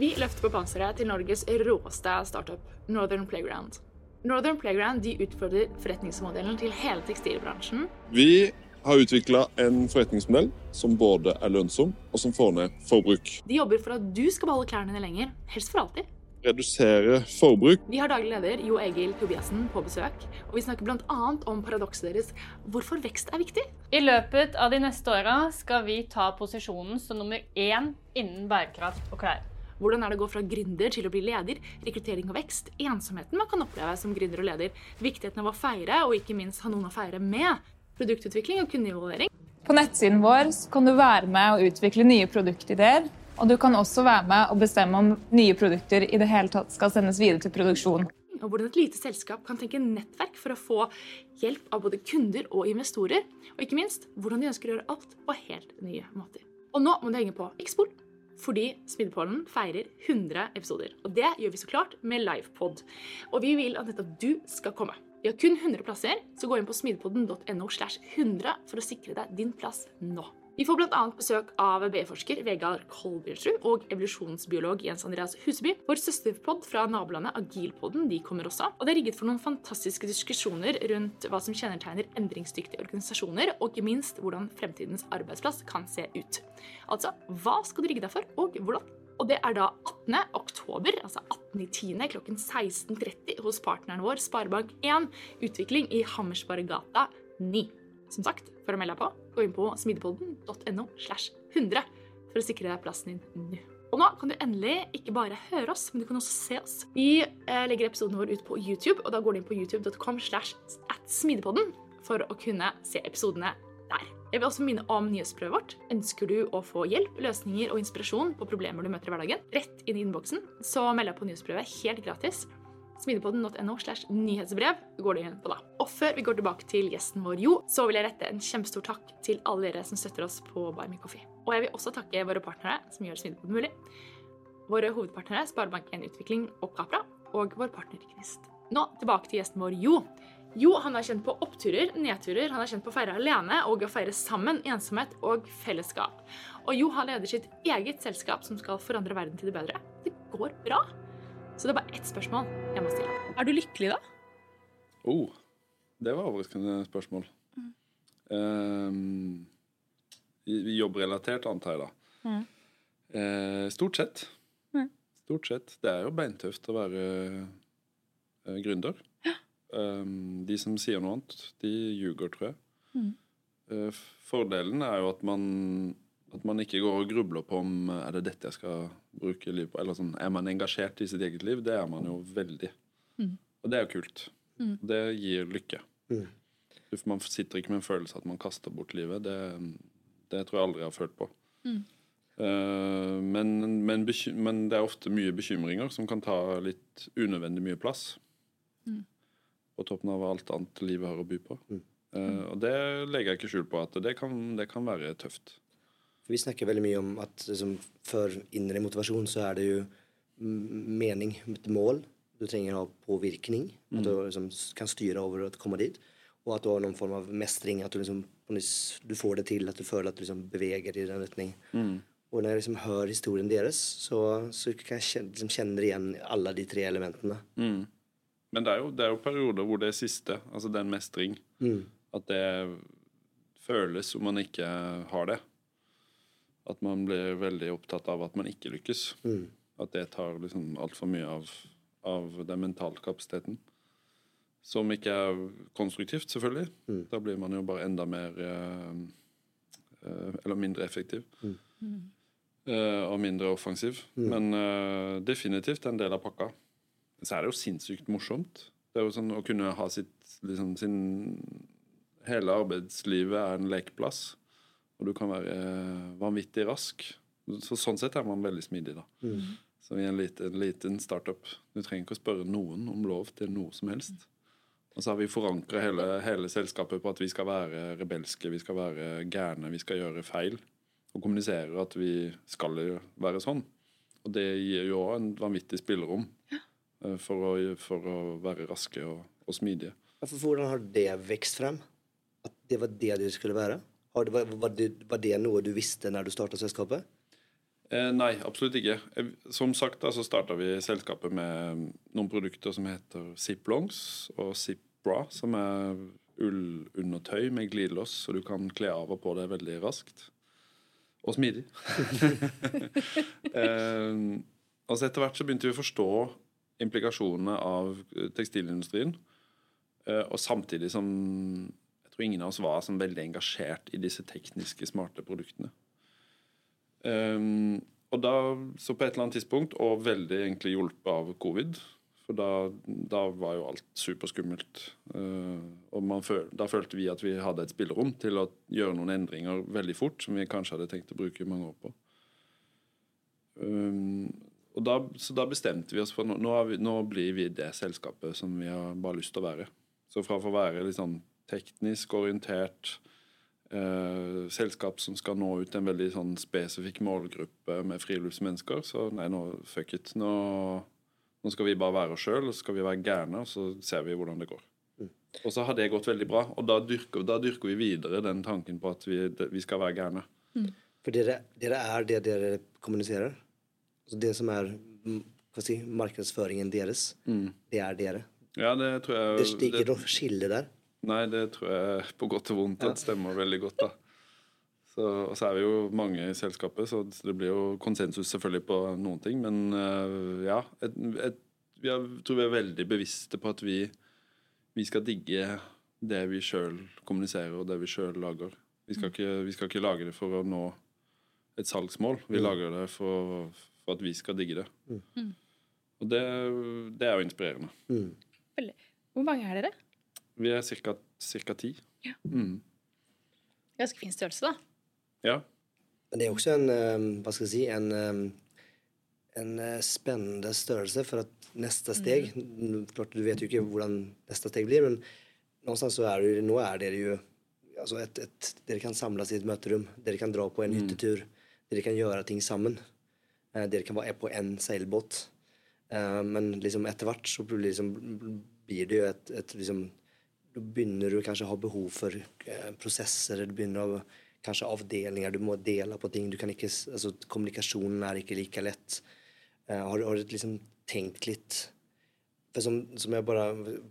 Vi løfter på panseret til Norges råeste startup, Northern Playground. Northern Playground de utfordrer forretningsmodellen til hele tekstilbransjen. Vi har utvikla en forretningsmodell som både er lønnsom og som får ned forbruk. De jobber for at du skal beholde klærne dine lenger, helst for alltid. Redusere forbruk. Vi har daglig leder Jo Egil Tobiassen på besøk, og vi snakker bl.a. om paradokset deres hvorfor vekst er viktig. I løpet av de neste åra skal vi ta posisjonen som nummer én innen bærekraft og klær. Hvordan er det å gå fra gründer til å bli leder? Rekruttering og vekst. Ensomheten man kan oppleve som gründer og leder. Viktigheten av å feire, og ikke minst ha noen å feire med. Produktutvikling og kundeinvolvering. På nettsiden vår kan du være med og utvikle nye produktideer. Og du kan også være med og bestemme om nye produkter i det hele tatt skal sendes videre til produksjon. Og hvordan et lite selskap kan tenke nettverk for å få hjelp av både kunder og investorer. Og ikke minst hvordan de ønsker å gjøre alt på helt nye måter. Og nå må du henge på Xpol fordi Smidepollen feirer 100 episoder. Og det gjør vi så klart med livepod. Og vi vil at nettopp du skal komme. Vi har kun 100 plasser, så gå inn på smidepodden.no slash 100 for å sikre deg din plass nå. Vi får bl.a. besøk av BI-forsker Vegard Kolbjørnsrud og evolusjonsbiolog Jens Andreas Huseby. Vår søsterpod fra nabolandet Agilpodden de kommer også. Og det er rigget for noen fantastiske diskusjoner rundt hva som kjennetegner endringsdyktige organisasjoner, og ikke minst hvordan fremtidens arbeidsplass kan se ut. Altså, hva skal du rigge deg for, og hvordan? Og det er da 18. oktober, altså 18.10. klokken 16.30 hos partneren vår Sparebank1 Utvikling i Hammersborggata 9. Som sagt, for å melde deg på, gå inn på smidepodden.no slash 100 for å sikre deg plassen din nå. Og nå kan du endelig ikke bare høre oss, men du kan også se oss. Vi eh, legger episoden vår ut på YouTube, og da går du inn på youtube.com slash at smidepodden for å kunne se episodene der. Jeg vil også minne om nyhetsprøvet vårt. Ønsker du å få hjelp, løsninger og inspirasjon på problemer du møter i hverdagen, rett inn i innboksen, så meld deg på nyhetsprøvet helt gratis. Smidepodden.no slash nyhetsbrev går du inn på da. Og før vi går tilbake til gjesten vår Jo, så vil jeg rette en kjempestor takk til alle dere som støtter oss på Buy Me Coffee. Og jeg vil også takke våre partnere som gjør Smidepodden mulig. Våre hovedpartnere Sparebank1 Utvikling og Capra, og vår partner Gnist. Nå tilbake til gjesten vår Jo. Jo, han er kjent på oppturer, nedturer, han er kjent på å feire alene og å feire sammen, ensomhet og fellesskap. Og Jo har leder sitt eget selskap som skal forandre verden til det bedre. Det går bra. Så det er bare ett spørsmål jeg må stille. Er du lykkelig, da? Oh, det var overraskende spørsmål. Mm. Um, jobbrelatert, antar jeg, da. Mm. Uh, stort sett. Mm. Stort sett. Det er jo beintøft å være uh, gründer. Ja. Um, de som sier noe annet, de ljuger, tror jeg. Uh, fordelen er jo at man at man ikke går og grubler på om er det dette jeg skal bruke livet på. Eller sånn, Er man engasjert i sitt eget liv? Det er man jo veldig. Mm. Og det er jo kult. Mm. Det gir lykke. Mm. Man sitter ikke med en følelse at man kaster bort livet. Det, det tror jeg aldri jeg har følt på. Uh, men, men, men, det er ofte mye bekymringer som kan ta litt unødvendig mye plass. Mm. På toppen av alt annet livet har å by på. Uh, og det legger jeg ikke skjul på at det kan, det kan være tøft. Vi snakker veldig mye om at liksom, for indre motivasjon så er det jo mening, et mål. Du trenger å ha påvirkning. Mm. At du liksom, kan styre over å komme dit. Og at du har noen form av mestring. At du, liksom, du får det til. At du føler at du liksom, beveger i den retning. Mm. Og når jeg liksom hører historien deres, så, så kan jeg liksom, kjenner igjen alle de tre elementene. Mm. Men det er, jo, det er, jo, perioder hvor det er siste, altså den mestring, mm. at det føles som man ikke har det. At man blir veldig opptatt av at man ikke lykkes. Mm. At det tar liksom altfor mye av, av, den mentale kapasiteten. Som ikke er konstruktivt, selvfølgelig. Mm. Da blir man jo bare enda mer eh, eh, Eller mindre effektiv. Mm. Eh, og mindre offensiv. Mm. Men definitivt en del av pakka. Så er det jo sinnssykt morsomt. Det er jo sånn Å kunne ha sitt liksom, sin Hele arbeidslivet er en lekeplass. Og du kan være eh, vanvittig rask. Så sånn sett er man veldig smidig, da. Mm. Så vi er en liten, liten, startup. Du trenger ikke å spørre noen om lov til noe som helst. Og så har vi forankra hele, hele, selskapet på at vi skal være rebelske, vi skal være gærne, vi skal gjøre feil. Og kommunisere at vi skal være sånn. Og det gir jo òg en vanvittig spillerom ja. for å, for å være raske og, og smidige. Hvordan har det vokst frem? At det var det du skulle være? Det, var, det, var det, noe du visste når du starta selskapet? Eh, nei, absolutt ikke. Eh, Som sagt da, så starta vi selskapet med noen produkter som heter Ziplongs og Zipbra, som er ullundertøy med glidelås, så du kan kle av og på det veldig raskt. Og smidig. eh, altså etter hvert så begynte vi å forstå implikasjonene av eh, tekstilindustrien. Eh, og samtidig som jeg tror ingen av oss var sånn veldig engasjert i disse tekniske, smarte produktene. Um, og da, så på et eller annet tidspunkt, og veldig egentlig hjulpet av covid For da, da var jo alt superskummelt. Uh, og føl, da følte vi at vi hadde et spillerom til å gjøre noen endringer veldig fort, som vi kanskje hadde tenkt å bruke mange år på. Um, og da, så da bestemte vi oss for nå, nå, nå blir vi det selskapet som vi har bare lyst til å være. Så fra å få være litt sånn teknisk orientert eh, selskap som skal nå ut en veldig sånn spesifikk målgruppe med friluftsmennesker. Så nei, nå fuck it. Nå, nå skal vi bare være oss sjøl, og så skal vi være gærne, og så ser vi hvordan det går. Og så har det gått veldig bra, og da dyrker, da dyrker vi videre den tanken på at vi, vi skal være gærne. For dere, dere er det dere kommuniserer. Altså det som er mm, hva si, markedsføringen deres, det er dere. Ja, det tror jeg Det ikke noe skille der. Nei, det tror jeg på godt og vondt at stemmer veldig godt. da. Så, og så er vi jo mange i selskapet, så det blir jo konsensus selvfølgelig på noen ting. Men uh, ja, et, et, jeg tror vi er veldig bevisste på at vi, vi skal digge det vi sjøl kommuniserer og det vi sjøl lager. Vi skal, ikke, vi skal ikke lage det for å nå et salgsmål. Vi lager det for, for at vi skal digge det. Og det, det er jo inspirerende. Hvor mange er dere? Vi er ca. ti. Ja. Mm. Ganske fin størrelse, da. Ja. Men det er også en, eh, hva skal jeg si, en, eh, en eh, spennende størrelse for at neste steg mm. klart Du vet jo ikke hvordan neste steg blir, men så er det nå er dere jo altså et, et, Dere kan samles i et møterom, dere kan dra på en hyttetur, dere kan gjøre ting sammen. Eh, Dere kan være på en seilbåt. Eh, Men liksom etter hvert så blir liksom, blir det jo et, et liksom Da begynner du kanskje å ha behov for eh, prosesser, du begynner å kanskje avdelinger, du må dele på ting. Du kan ikke, altså, kommunikasjonen er ikke like lett. Uh, har, du- har du liksom tenkt litt For som, som jeg bare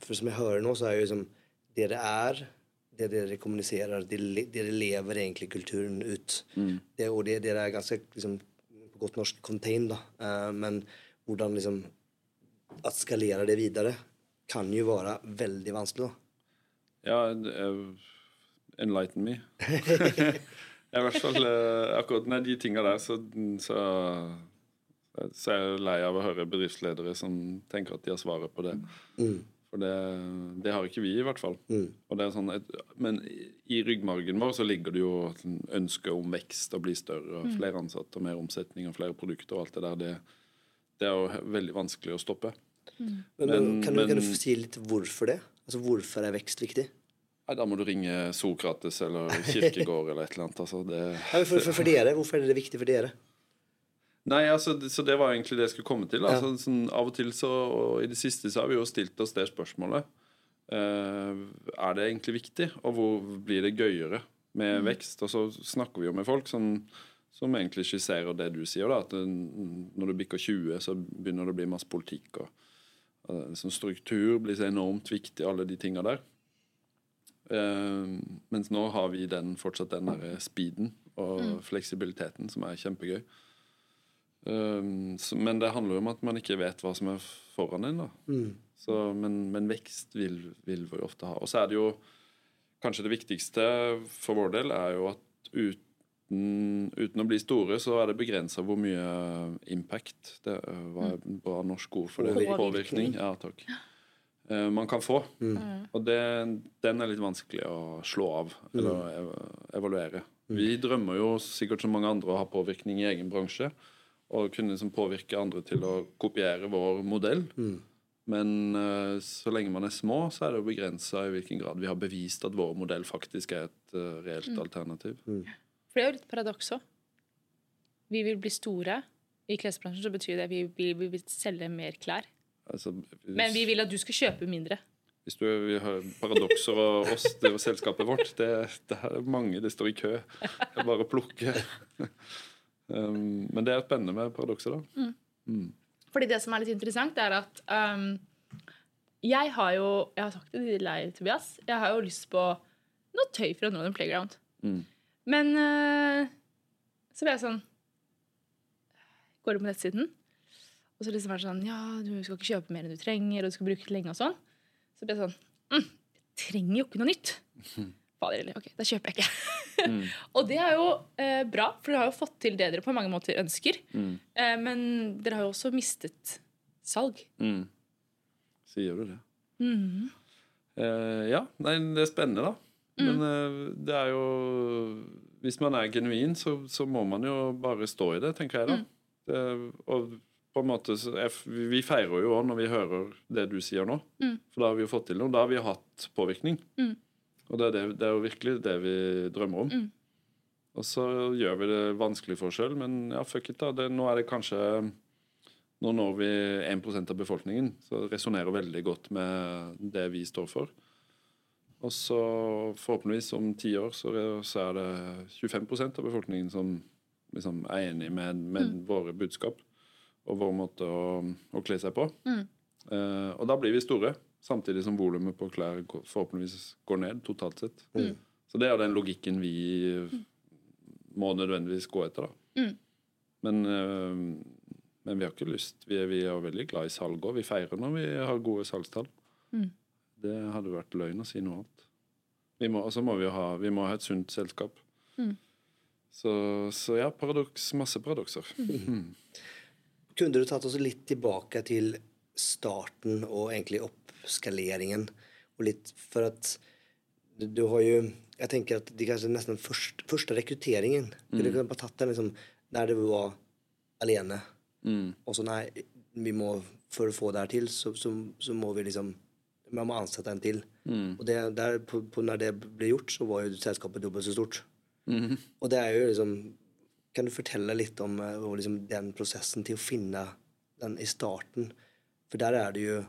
For som jeg hører nå, så er jo liksom Det det er, det dere kommuniserer, det dere lever egentlig kulturen ut. Det, og det, dere er ganske liksom, på godt norsk contained, da. Uh, men hvordan liksom Å skalere det videre kan jo være veldig vanskelig. da. Ja, er- enlighten me. I hvert fall eh, akkurat med de tinga der, så, så, så er jeg lei av å høre bedriftsledere som tenker at de har svaret på det. For det, det har ikke vi, i hvert fall. Og det er sånn et, men i- ryggmargen vår så ligger det jo ønsket ønske om vekst og bli større og flere ansatte og mer omsetning og flere produkter og alt det der. Det, det er jo veldig vanskelig å stoppe. Men, men, Men- kan, du, kan du si litt hvorfor det? Altså Hvorfor er vekst viktig? Nei, Da må du ringe Sokrates eller Kirkegård eller et eller annet. Altså, det, Ja, for, for, for dere, Hvorfor er det viktig for dere? Nei, altså, så det var egentlig det jeg skulle komme til. Altså, sånn, av og til så, og i det siste så har vi jo stilt oss det spørsmålet. Uh, er det egentlig viktig, og hvor blir det gøyere med vekst? Og så snakker vi jo med folk som, som egentlig skisserer det du sier, da. At det, når du bikker 20, så begynner det å bli masse politikk. og sånn Struktur blir så enormt viktig, alle de tinga der. Uh, mens nå har vi den, fortsatt den der speeden og fleksibiliteten som er kjempegøy. Uh, så, men det handler jo om at man ikke vet hva som er foran en. da. Så, men, men vekst vil, vil vi ofte ha. Og så er det jo kanskje det viktigste for vår del er jo at uten, uten å bli store, så er det begrensa hvor mye impact det var Hva er bra norsk ord for det? Påvirkning. Ja, takk. Eh, man kan få. Og det, den er litt vanskelig å slå av eller ev- evaluere. Vi drømmer jo sikkert som mange andre å ha påvirkning i egen bransje og kunne liksom påvirke andre til å kopiere vår modell. Men eh, så lenge man er små, så er det jo begrensa i hvilken grad vi har bevist at vår modell faktisk er et eh, reelt alternativ. For det er jo litt paradoks òg. Vi vil bli store. I klesbransjen så betyr det at vi vil, vi vil selge mer klær. Altså, hvis, Men vi vil at du skal kjøpe mindre. hvis du vil ha paradokser og oss, det var selskapet vårt, det, det er mange, det står i kø. Det er bare å plukke. Um, men det er spennende med paradokser, da. Fordi det som er litt interessant, er at um, jeg har jo Jeg har sagt det til deg, Tobias. Jeg har jo lyst på noe tøy fra Northern Playground. Mm. Men uh, så ble jeg sånn Går inn på nettsiden, og så liksom er det sånn Ja, du skal ikke kjøpe mer enn du trenger, og du skal bruke det lenge og sånn. Så ble jeg sånn mm, Jeg trenger jo ikke noe nytt. Fader. Ok, da kjøper jeg ikke. og det er jo eh, bra, for dere har jo fått til det dere på mange måter ønsker. Eh, men dere har jo også mistet salg. Mm. Sier du det? Eh, ja, nei, det er spennende, da. Men eh, det er jo Hvis man er genuin, så, så må man jo bare stå i det, tenker jeg da. Det, og på en måte er, Vi feirer jo òg når vi hører det du sier nå. For da har vi jo fått til noe. Da har vi hatt påvirkning. Og det er, det, det er jo virkelig det vi drømmer om. Og så gjør vi det vanskelig for oss sjøl, men ja, fuck it, da. Det, nå er det kanskje Nå når vi 1% av befolkningen, så resonnerer veldig godt med det vi står for. Og så forhåpentligvis om ti år så er, det 25% av befolkningen som liksom er enig med, med våre budskap og vår måte å, å kle seg på. Eh, og da blir vi store, samtidig som volumet på klær forhåpentligvis går ned totalt sett. Så det er den logikken vi må nødvendigvis gå etter, da. Men, eh, men vi har ikke lyst. Vi er, vi er veldig glad i salg òg. Vi feirer når vi har gode salgstall. Det hadde vært løgn å si noe annet. Vi må, og så må vi ha, vi må ha et sunt selskap. Så, så ja, paradoks, masse paradokser. Kunne du tatt oss litt tilbake til starten og egentlig oppskaleringen? Og litt for at du, du har jo Jeg tenker at det kanskje nesten først, første rekrutteringen Kunne du kunne bare tatt den liksom der du var alene? Og så nei, vi må for å få det her til, så, så, så må vi liksom Man må ansette en til. Og det, der, på, på når det ble gjort, så var jo selskapet dobbelt så stort. Og det er jo liksom Kan du fortelle litt om eh, liksom, den prosessen til å finne den i starten? For der er det jo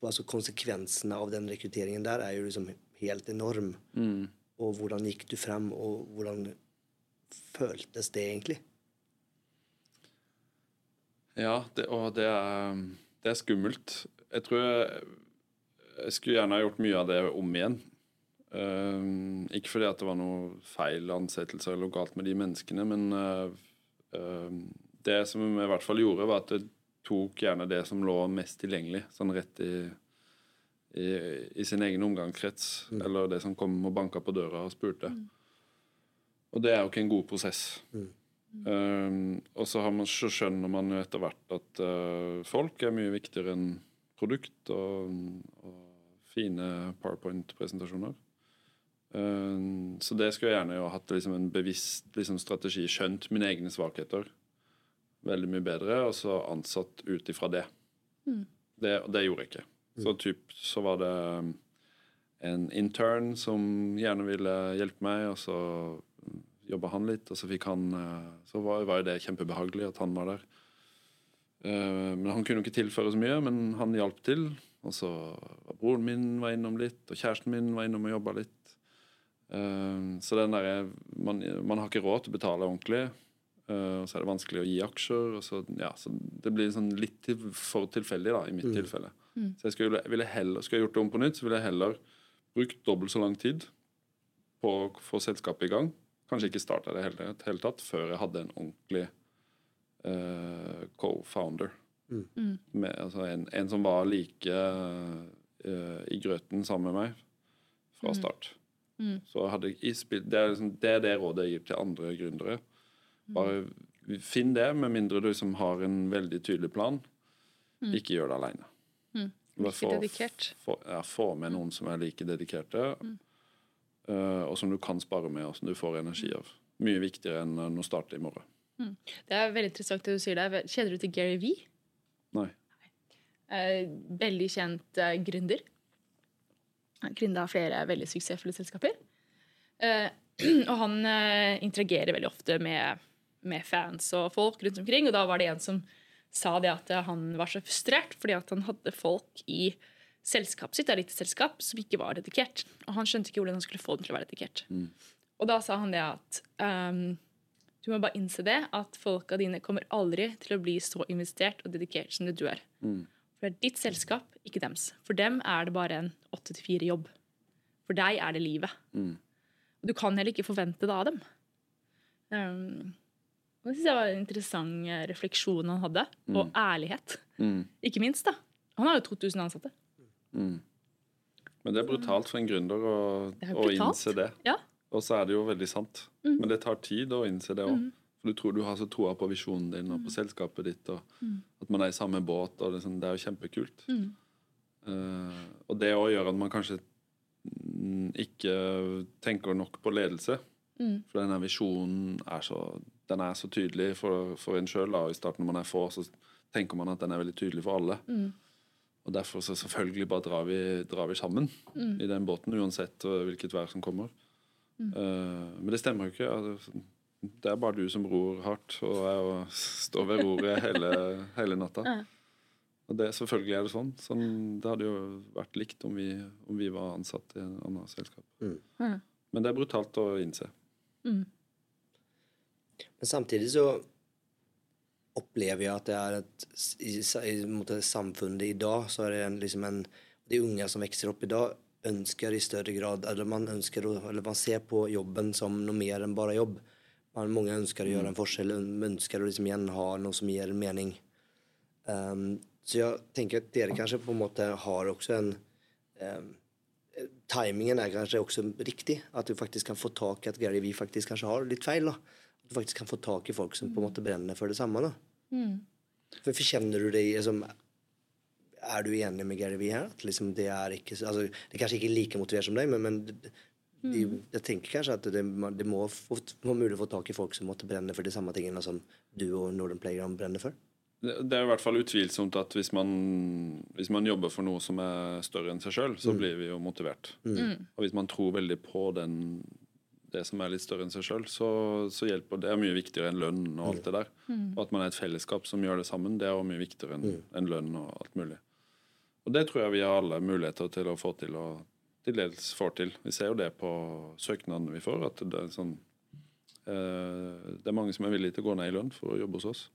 Altså konsekvensene av den rekrutteringen der er jo liksom helt enorm. Og hvordan gikk du frem, og hvordan føltes det egentlig? Ja, det, og det er, det er skummelt. Jeg tror jeg, jeg skulle gjerne ha gjort mye av det om igjen. Eh, ikke fordi at det var noe feil ansettelser eller galt med de menneskene, men uh, eh, det som vi i hvert fall gjorde, var at det tok gjerne det som lå mest tilgjengelig, sånn rett i, i, i sin egen omgangskrets, eller det som kom og banka på døra og spurte. Og det er jo ikke en god prosess. Um, og så, har man, så skjønner man jo etter hvert at uh, folk er mye viktigere enn produkt og, og fine PowerPoint-presentasjoner. Um, så det skulle jeg gjerne jo hatt liksom en bevisst liksom, strategi, skjønt mine egne svakheter veldig mye bedre, og så ansatt ut ifra det. det. Det gjorde jeg ikke. Så typ så var det en intern som gjerne ville hjelpe meg, og så jobba han litt, og så fikk han eh, Så var, var jo det kjempebehagelig at han var der. Eh, Men han kunne ikke tilføre så mye, men han hjalp til. Og så var broren min var innom litt, og kjæresten min var innom og jobba litt. Uh, Så den der, man, man har ikke råd til å betale ordentlig. uh, Og så er det vanskelig å gi aksjer. Og så, ja, så det blir sånn litt til, for tilfeldig, da, i mitt tilfelle. Så jeg skulle, ville heller, skulle jeg gjort det om på nytt, så ville jeg heller brukt dobbelt så lang tid på å få selskapet i gang. Kanskje ikke starta det hele, hele tatt før jeg hadde en ordentlig uh, co-founder. Med, altså en, en som var like uh, i grøten sammen med meg fra start. Så hadde jeg spilt, det, er liksom, det er det rådet jeg gir til andre gründere. Bare finn det, med mindre du liksom har en veldig tydelig plan. Ikke gjør det aleine. Virke dedikert. Få, ja, få med noen som er like dedikerte, eh, og som du kan spare med, og som du får energi av. Mye viktigere enn eh, å starte i morgen. Det er veldig interessant det du sier der. Kjenner du til Gary Vee? Nei. Eh, veldig kjent eh, gründer. Gründa flere veldig suksessfulle selskaper. Eh, og han interagerer veldig ofte med, med fans og folk rundt omkring. Og da var det en som sa det at han var så frustrert fordi at han hadde folk i selskapet sitt, et lite selskap, som ikke var dedikert. Og han skjønte ikke hvordan han skulle få dem til å være dedikert. Og da sa han det at ehm, Du må bare innse det, at folka dine kommer aldri til å bli så investert og dedikert som det du er. Mm. For det er ditt selskap, ikke dems. For dem er det bare en åtte til fire jobb. For deg er det livet. Mm. Og du kan heller ikke forvente det av dem. Um, og det synes jeg var en interessant eh, refleksjon han hadde, og ærlighet. Mm. Ikke minst, da. Han har jo 2000 ansatte. Mm. Men det er brutalt for en gründer å, å innse det. Ja. Og så er det jo veldig sant. Mm. Men det tar tid å innse det òg. Mm. For du tror du har så troa på visjonen din og på selskapet ditt, og Mm. at man er i samme båt. og Det er, sånn, det er jo kjempekult. Mm. Eh, og det òg gjør at man kanskje mm, ikke tenker nok på ledelse. Mm. For denne visjonen er så, den er så tydelig for, for en sjøl. I starten når man er få, så tenker man at den er veldig tydelig for alle. Mm. Og derfor så selvfølgelig bare drar vi, drar vi sammen Mm. i den båten, uansett uh, hvilket vær som kommer. Mm. Eh, men det stemmer jo ikke. Altså, det er bare du som ror hardt, og jeg står ved roret hele, hele natta. Ja. Og det, selvfølgelig er det sånn. sånn. Det hadde jo vært likt om vi, om vi var ansatt i en annen selskap. Mm. Men det er brutalt å innse. Mm. Men samtidig så opplever jeg at det er et I, i Mot samfunnet i dag så er det en, liksom en De unge som vokser opp i dag, ønsker i større grad Eller man ønsker eller man ser på jobben som noe mer enn bare jobb. Man, mange ønsker å gjøre en forskjell, ønsker å liksom igjen ha noe som gir mening. Um, så jeg tenker at dere kanskje på en måte har også en um, Timingen er kanskje også riktig. At du faktisk kan få tak i at greier vi faktisk kanskje har litt feil. da. At du faktisk kan få tak i folk som på en måte brenner for det samme. da. Mm. For, for kjenner du deg liksom, Er du enig med Gary Vee her? At liksom det er ikke altså, Det er kanskje ikke like motivert som deg, men, men de, mm. jeg tenker kanskje at det, det må være mulig å få tak i folk som måtte brenne for de samme tingene som du og Northern Playground brenner for. Det er i hvert fall utvilsomt at hvis man, hvis man jobber for noe som er større enn seg sjøl, så blir vi jo motivert. Mm. Og hvis man tror veldig på den, det som er litt større enn seg sjøl, så, så hjelper det er mye viktigere enn lønn og alt det der. Og at man er et fellesskap som gjør det sammen, det er også mye viktigere enn enn lønn og alt mulig. Og det tror jeg vi har alle muligheter til å få til, og til dels får til. Vi ser jo det på søknadene vi får, at det er sånn eh, Det er mange som er villige til å gå ned i lønn for å jobbe hos oss.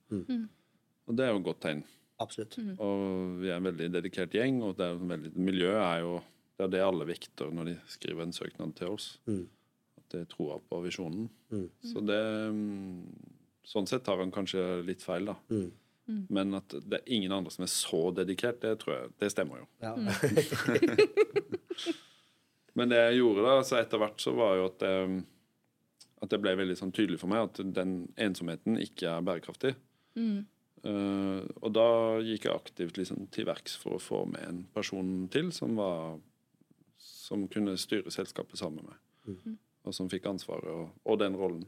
Og det er jo et godt tegn. Absolutt. Og vi er en veldig dedikert gjeng, og det er veldig, miljøet er jo det er det alle vekter når de skriver en søknad til oss. Mm. At det er troa på visjonen. Mm. Så det mm, Sånn sett tar han kanskje litt feil, da. Mm. Men at det er ingen andre som er så dedikert, det tror jeg Det stemmer jo. Ja. Men det jeg gjorde da, så etter hvert så var jo at det, at det ble veldig sånn tydelig for meg at den ensomheten ikke er bærekraftig. Mm. Uh, og da gikk jeg aktivt liksom til verks for å få med en person til som var som kunne styre selskapet sammen med meg. Mm. Og som fikk ansvaret og, og den rollen.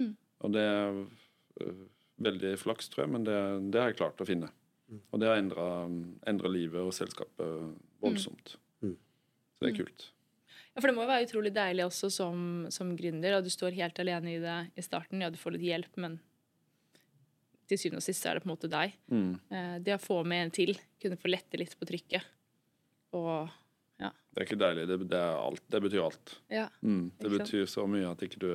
Mm. Og det eh, veldig flaks, tror jeg, men det, det har jeg klart å finne. Mm. Og det har endra livet og selskapet voldsomt. Mm. Så det er kult. Ja, for det må jo være utrolig deilig også som, som gründer, og du står helt alene i det i starten. Ja, du får litt hjelp, men til syvende og sist er det på en måte deg. Mm. Eh, det å få med en til, kunne få lette litt på trykket. Og ja. Det er ikke deilig. Det, det, er alt. det betyr alt. ja. Mm. Det betyr så mye at ikke du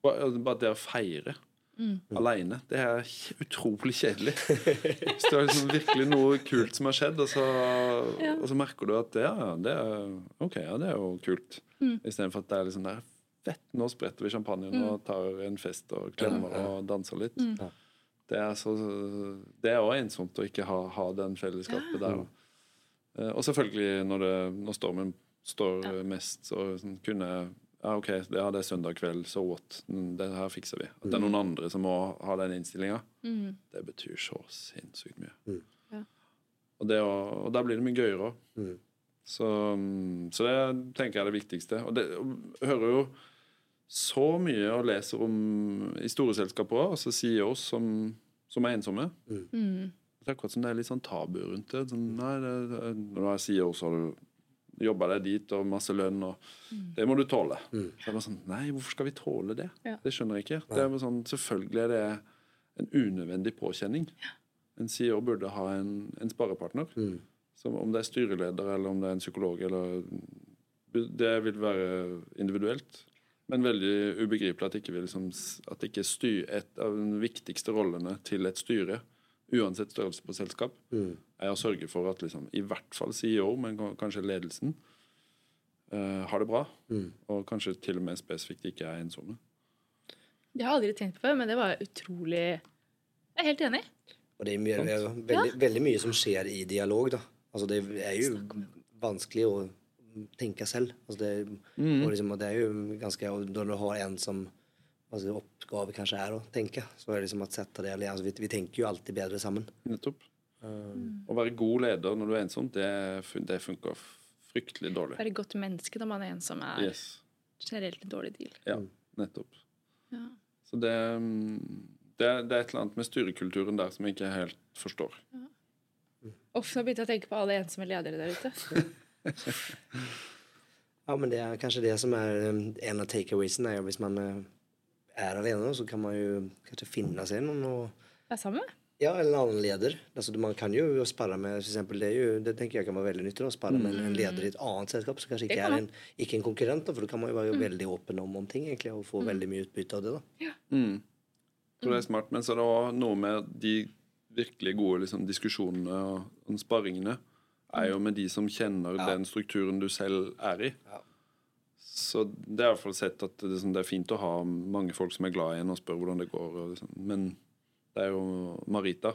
Bare bare det å feire Mm. alene, det er utrolig kjedelig. Hvis det er liksom virkelig noe kult som har skjedd, og så, Ja. og så merker du at ja, ja, det er okay, ja, det er jo kult. Mm. Istedenfor at det er liksom der Fett, nå spretter vi champagnen og tar en fest og klemmer og danser litt. Mm. Ja. Det er så Det er òg ensomt å ikke ha, ha den fellesskapet der. Eh, Og selvfølgelig når, det, når stormen står Ja. mest, så sånn, kunne jeg ja, OK, ja, det er søndag kveld, så what? Mm, Det her fikser vi. At det er noen andre som må ha den innstillinga, Mm. det betyr så sinnssykt mye. Mm. Ja. Og, det, og da blir det mye gøyere òg. Mm. Så, mm, så det tenker jeg er det viktigste. Og det og hører jo så mye og leser om i store selskaper òg, altså CEOs som, som er ensomme. Mm. Det er akkurat som det er litt sånn tabu rundt det. Sånn, nei, det, det, når du er CEO, så har du jobba deg dit og masse lønn, og det må du tåle. Mm. Så jeg bare sånn, Nei, hvorfor skal vi tåle det? Ja. Det skjønner jeg ikke. Det er sånn, selvfølgelig er det en unødvendig påkjenning. En CEO burde ha en, en sparepartner. Mm. Som om det er styreleder eller om det er en psykolog. Eller, det vil være individuelt. Men veldig ubegripelig at ikke, vi liksom, at ikke styr, et av de viktigste rollene til et styre, uansett størrelse på selskap, Mm. er å sørge for at liksom, i hvert fall CEO, men kanskje ledelsen, uh, har det bra. Mm. Og kanskje til og med spesifikt ikke er ensomme. Det har jeg aldri tenkt på før, men det var utrolig Jeg er helt enig. Og det er mye, det er veldig, veldig mye som skjer i dialog, da. Altså, det er jo vanskelig å tenke selv. Altså, det, Mm. og liksom, det er jo ganske og Når du har en som altså, oppgave kanskje er å tenke, så er det liksom at sette det altså, vi, vi tenker jo alltid bedre sammen. Nettopp. Å være god leder når du er ensom, det, det funker fryktelig dårlig. Være godt menneske når man er ensom, er Yes. generelt en dårlig deal. Ja, nettopp. Ja. Så det, mm, det, det er et eller annet med styrekulturen der som jeg ikke helt forstår. Uff, nå begynte jeg å tenke på alle ensomme ledere der ute. Ja, men det er kanskje det som er um, en av takeawaysene. Hvis man eh, er alene, så kan man jo kanskje finne seg noen og Det er sammen med. Ja, eller en annen leder. Altså, man kan jo sparre med for eksempel, det, er jo, det tenker jeg kan være veldig nyttig. Å sparre med en leder i et annet selskap som kanskje ikke kan er en, ikke en konkurrent. Da, for da kan man jo være veldig åpen om, om ting egentlig, og få veldig mye utbytte av det. da. Mm. Tror det er smart. Men så er det òg noe med de virkelig gode liksom, diskusjonene og, og sparringene er jo med de som kjenner den strukturen du selv er i. Ja. Så det er i hvert fall sett at det, liksom, det er fint å ha mange folk som er glad i en og spør hvordan det går. Og, liksom. Men det er jo Marita,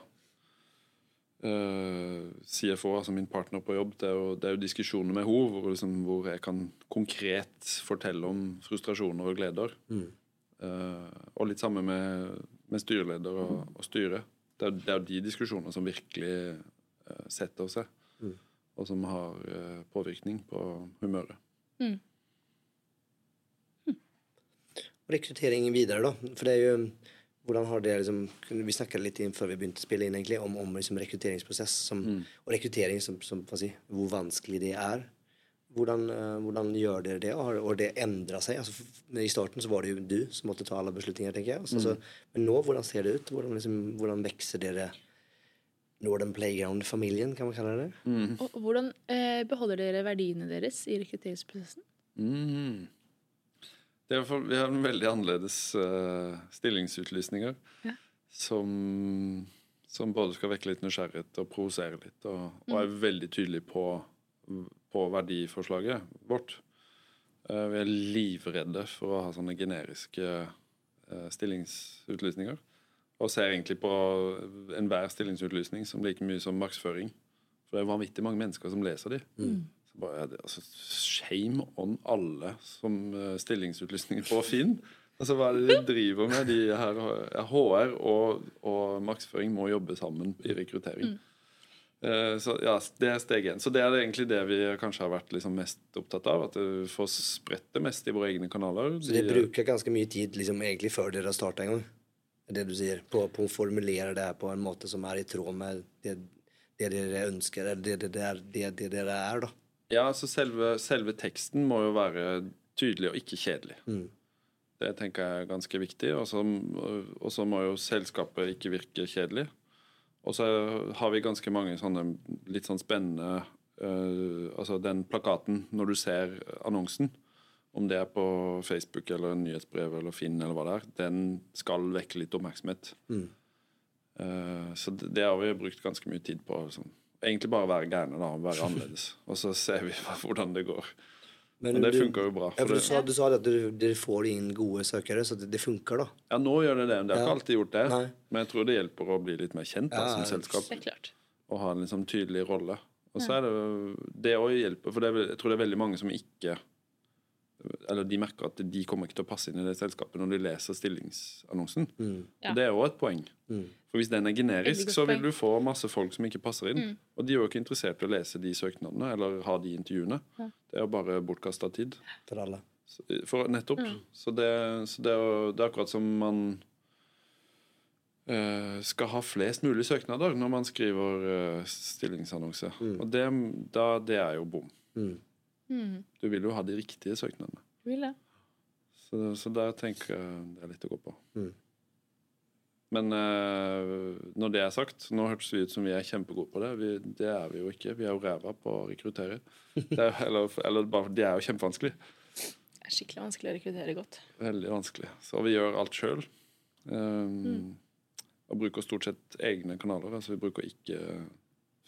uh, CFO, altså min partner på jobb, det er jo, det er jo diskusjoner med henne hvor, liksom, hvor jeg kan konkret fortelle om frustrasjoner og gleder. Mm. Uh, og litt samme med, med styreleder og, og styre. Det er, det er jo de diskusjonene som virkelig uh, setter seg, Mm. og som har uh, påvirkning på humøret. Rekruttering videre, da. For det er jo hvordan har det liksom, Vi snakket litt inn før vi begynte å spille inn egentlig, om, om liksom rekrutteringsprosess som, og rekruttering, som, som, hva si, hvor vanskelig det er. Hvordan, uh, hvordan gjør dere det? Har og det endra seg? Altså, I starten så var det jo du som måtte ta alle beslutninger, tenker jeg. Altså, så, men nå, hvordan ser det ut? Hvordan, liksom, hvordan vokser dere Northern Playground-familien, kan man kalle det? Og og hvordan eh, beholder dere verdiene deres i rekrutteringsprosessen? Mhm. I vi har en veldig annerledes uh, stillingsutlysninger Ja. som, som både skal vekke litt nysgjerrighet og provosere litt, og, og er veldig tydelig på, på verdiforslaget vårt. Uh, vi er livredde for å ha sånne generiske uh, stillingsutlysninger. Og ser egentlig på enhver stillingsutlysning som like mye som markedsføring. For det er vanvittig mange mennesker som leser de. Mm. Altså, shame on alle som uh, stillingsutlysninger på Finn. Altså, hva er det de driver med? De her, HR og, og markedsføring må jobbe sammen i rekruttering. Eh, så ja, Det er steg én. Så det er egentlig det vi kanskje har vært liksom mest opptatt av. At vi får spredt det mest i våre egne kanaler. Så dere bruker ganske mye tid liksom, egentlig før dere har starta en gang? Det det du sier? På, på å formulere det her på en måte som er i tråd med det, det dere ønsker, eller det, det, det, er, det, det dere er, da? Ja, så selve, selve teksten må jo være tydelig og ikke kjedelig. Mm. Det tenker jeg er ganske viktig. Og så må jo selskapet ikke virke kjedelig. Og så har vi ganske mange sånne litt sånn spennende eh, Altså den plakaten, når du ser annonsen, om det er på Facebook eller nyhetsbrev eller Finn eller hva det er, den skal vekke litt oppmerksomhet. Mm. Uh, så det, det har vi brukt ganske mye tid på. Liksom. Egentlig bare være gærne da, og være annerledes. Og så ser vi hvordan det går. Men det funker jo bra. Ja, du, sa, du sa at dere, får inn gode søkere, så det, det funker, da? ja, nå gjør det det. Men Det har ikke alltid gjort det. Nei. Men jeg tror det hjelper å bli litt mer kjent da, som ja. selskap. Det er klart. Og ha en liksom tydelig rolle. Og så er det det òg hjelper, for det jeg tror det er veldig mange som ikke Eller de merker at de kommer ikke til å passe inn i det selskapet når de leser stillingsannonsen. Mm. Ja. Og det er òg et poeng. Mm. For hvis den er generisk, så vil du få masse folk som ikke passer inn. Mm. Og de er jo ikke interessert i å lese de søknadene eller ha de intervjuene. Ja. Det er jo bare bortkasta tid. For alle. For nettopp. Mm. Så, det, så det, er jo, det er akkurat som man uh, skal ha flest mulig søknader når man skriver uh, stillingsannonse. Mm. Og det, da, det er jo bom. Mm. Mm. Du vil jo ha de riktige søknadene. Vil det. Så, så der tenker jeg det er litt å gå på. Mm. Men uh, når det er sagt, nå hørtes vi ut som vi er kjempegode på det. Vi, det er vi jo ikke. Vi er jo ræva på å rekruttere. Det er, eller, eller bare, det er jo kjempevanskelig. Det er skikkelig vanskelig å rekruttere godt. Veldig vanskelig. Så vi gjør alt sjøl. Um, Og bruker stort sett egne kanaler. Altså vi bruker ikke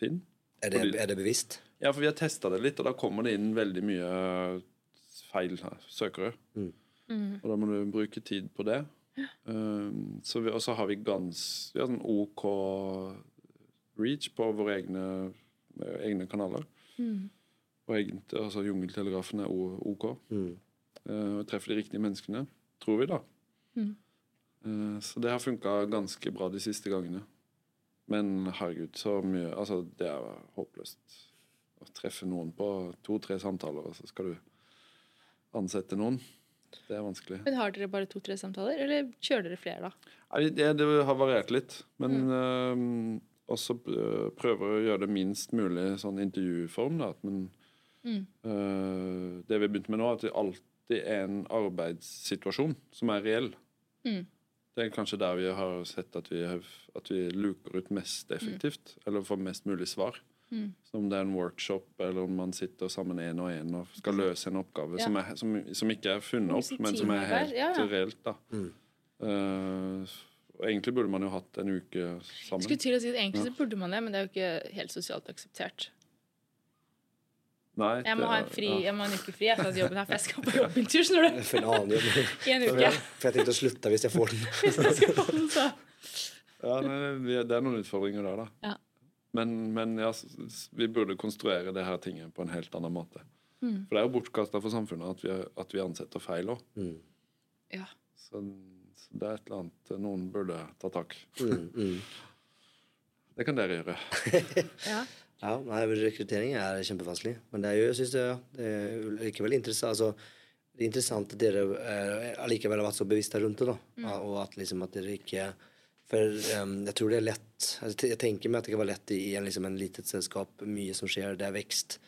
Finn. Er det, er det bevisst? Ja, for vi har testa det litt, og da kommer det inn veldig mye feil søkere. Mm. Og da må du bruke tid på det. Um, så vi, og så har vi gans Vi har sånn OK reach på våre egne, egne kanaler. Og egentlig, altså Jungeltelegrafen er OK. Mm. Uh, og treffer de riktige menneskene. Tror vi, da. Eh, så det har funka ganske bra de siste gangene. Men herregud, så mye Altså, det er håpløst treffe noen på to-tre samtaler, og så skal du ansette noen. Det er vanskelig. Men Har dere bare to-tre samtaler, eller kjører dere flere, da? Nei, det, det har variert litt. Men eh, også eh, prøver å gjøre det minst mulig sånn intervjuform. Da. at Man, eh, det vi har begynt med nå, er at det alltid er en arbeidssituasjon som er reell. Mm. Det er kanskje der vi har sett at vi, at vi luker ut mest effektivt, eller får mest mulig svar. Mm. Så om det er en workshop, eller om man sitter sammen én og én og skal løse en oppgave Ja. som, er, som, som ikke er funnet opp, men som er helt ja, ja. reelt. da. Mm. Uh, egentlig burde man jo hatt en uke sammen. Skulle til å si at Egentlig så burde man det, men det er jo ikke helt sosialt akseptert. Nei, Jeg må det ha en, fri, ja. jeg må ha en uke fri etter at jobben her, for jeg skal på jobbintur. skjønner du? For en annen jobb. I en uke. For jeg tenkte å slutte hvis jeg får den. Hvis jeg skal få den, så. Ja, nei, det er noen utfordringer der, da. Ja. Men, men ja, vi burde konstruere det her tinget på en helt annen måte. Mm. For det er jo bortkasta for samfunnet at vi, at vi ansetter feil òg. Mm. Ja. Så, så det er et eller annet noen burde ta tak Mm, mm. Det kan dere gjøre. Ja. Ja, nei, rekruttering er kjempevanskelig. Men det er jo, jeg synes det, det er likevel interessant altså, Det er interessant at dere eh, allikevel har vært så bevisste rundt det. da. Ja, Og at, liksom, at dere ikke For um, jeg tror det er lett altså, Jeg tenker meg at det kan være lett i en, liksom, en litet selskap. Mye som skjer, det er vekst.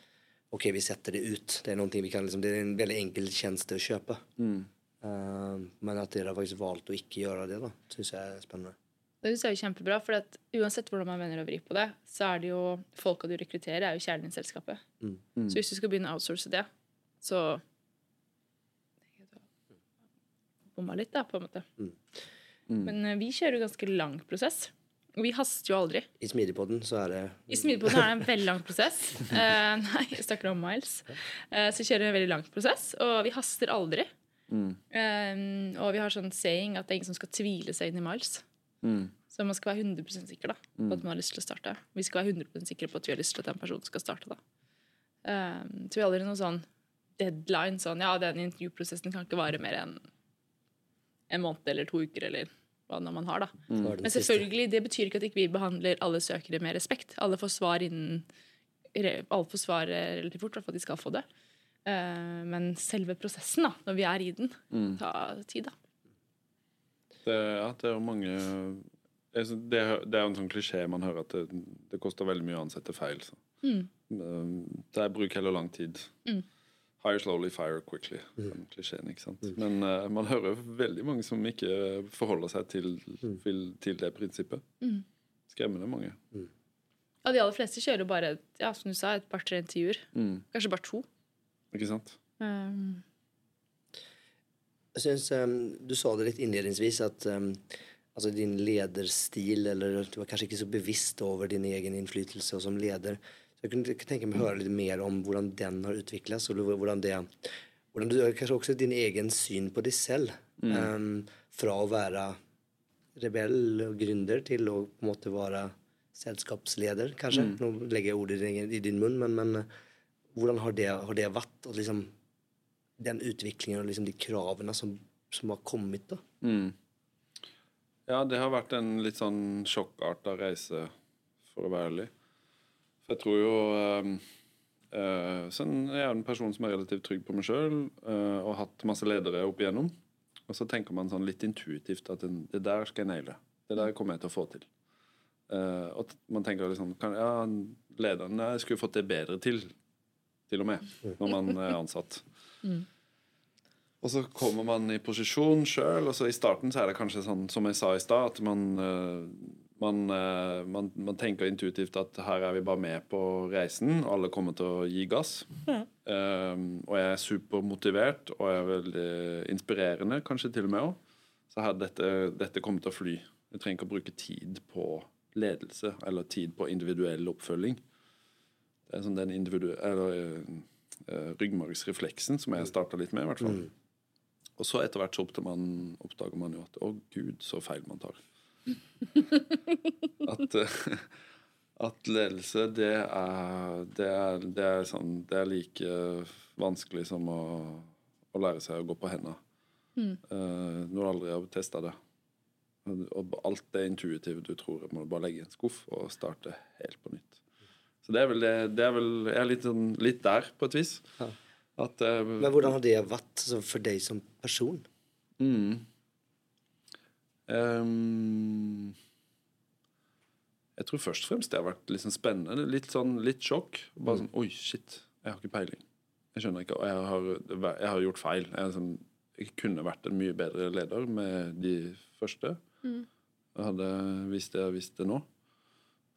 Ok, vi setter det ut. Det er, vi kan, liksom, det er en veldig enkel tjeneste å kjøpe. Eh, men at dere har faktisk valgt å ikke gjøre det, da, syns jeg er spennende. Det synes jeg er kjempebra, for at uansett hvordan man vender og vrir på det, så er det jo folka du rekrutterer, er jo kjernen i selskapet. Mm. Så hvis du skal begynne å outsource det, så Bomma litt, da, på en måte. Mm. Men eh, vi kjører jo ganske lang prosess. Og vi haster jo aldri. I Smidigpodden så er det I Smidigpodden er det en veldig lang prosess. Uh, nei, jeg snakker om Miles. Uh, så kjører vi en veldig lang prosess, og vi haster aldri. Mm. Eh, og vi har sånn saying at det er ingen som skal tvile seg inn i Miles. Mm. Så man skal være 100 sikker da, på at man har lyst til å starte. Vi skal være 100% sikre på at vi har lyst til at den personen skal starte. da. Um, så vi har aldri noen sånn deadline. sånn, ja, Den intervjuprosessen kan ikke vare mer enn en måned eller to uker, eller hva man har. da. den Men selvfølgelig, det betyr ikke at ikke vi behandler alle søkere med respekt. Alle får svar innen alle får svar eh, relativt fort, i hvert fall de skal få det. Eh, men selve prosessen, da, når vi er i den, Mm. tar tid. da. Det, ja, det er jo mange det, er- jo en sånn klisjé man hører at det, det koster veldig mye å ansette feil. Så. Mm. Um, Det er bruk heller lang tid. Mm. Hire slowly, fire quickly. Mm. klisjeen, ikke sant? Men uh, man hører veldig mange som ikke forholder seg til, til, til det prinsippet. Mm. Skremmende mange. Ja, De aller fleste kjører bare ja, som du sa, et par-tre intervjuer. Mm. Kanskje bare to. Ikke sant? Um, Jeg synes, um, Du sa det litt innledningsvis at um, altså din lederstil eller Du var kanskje ikke så bevisst over din egen innflytelse og som leder. Så Jeg kunne tenke meg å høre litt mer om hvordan den har utviklet seg. og hvordan det, hvordan du, Kanskje også din egen syn på deg selv. Um, fra å være rebell og gründer til å på en måte være selskapsleder, kanskje. Nå legger jeg ordet i din, i din munn, men, men hvordan har det, har det vært? Og liksom, den utviklingen og liksom de kravene som, som har kommet, da. Mm. Ja, det har vært en litt sånn sjokkarta reise, for å være ærlig. Jeg tror jo um, eh, sånn, Jeg er en person som er relativt trygg på meg sjøl og har hatt masse ledere opp igjennom. Og så tenker man sånn litt intuitivt at den, det der skal jeg naile. Det der kommer jeg til å få til. Eh, og man tenker liksom kan, Ja, lederen jeg skulle fått det bedre til, til og med, når man er ansatt. Og så kommer man i posisjon sjøl, og så i starten så er det kanskje sånn som jeg sa i stad, at man, eh, man, eh, man, man tenker intuitivt at her er vi bare med på reisen, og alle kommer til å gi gass. Um, og jeg er supermotivert og jeg er veldig inspirerende, kanskje til og med òg. Så her, dette, dette kommer til å fly. Jeg trenger ikke å bruke tid på ledelse eller tid på individuell oppfølging. Det er sånn den eller, uh, ryggmargsrefleksen som jeg starta litt med, i hvert fall. Og så etter hvert så man, oppdager man jo at å gud, så feil man tar. At, eh, at ledelse, det er, det er, det er sånn Det er like vanskelig som å, å lære seg å gå på hendene. Uh, når du aldri har testa det. Og alt det intuitive du tror, må du bare legge i en skuff og starte helt på nytt. Så det er vel det, det er vel, Jeg er litt, sånn, litt der, på et vis. At uh, Men hvordan har det vært for deg som person? Mm. Ehm, jeg tror først og fremst det har vært sånn spennende. Litt sånn litt sjokk. Bare sånn Oi, shit, jeg har ikke peiling. Jeg skjønner ikke. Og jeg har, jeg har gjort feil. Jeg, sånn, jeg kunne vært en mye bedre leder med de første. Jeg hadde visst det jeg visste nå.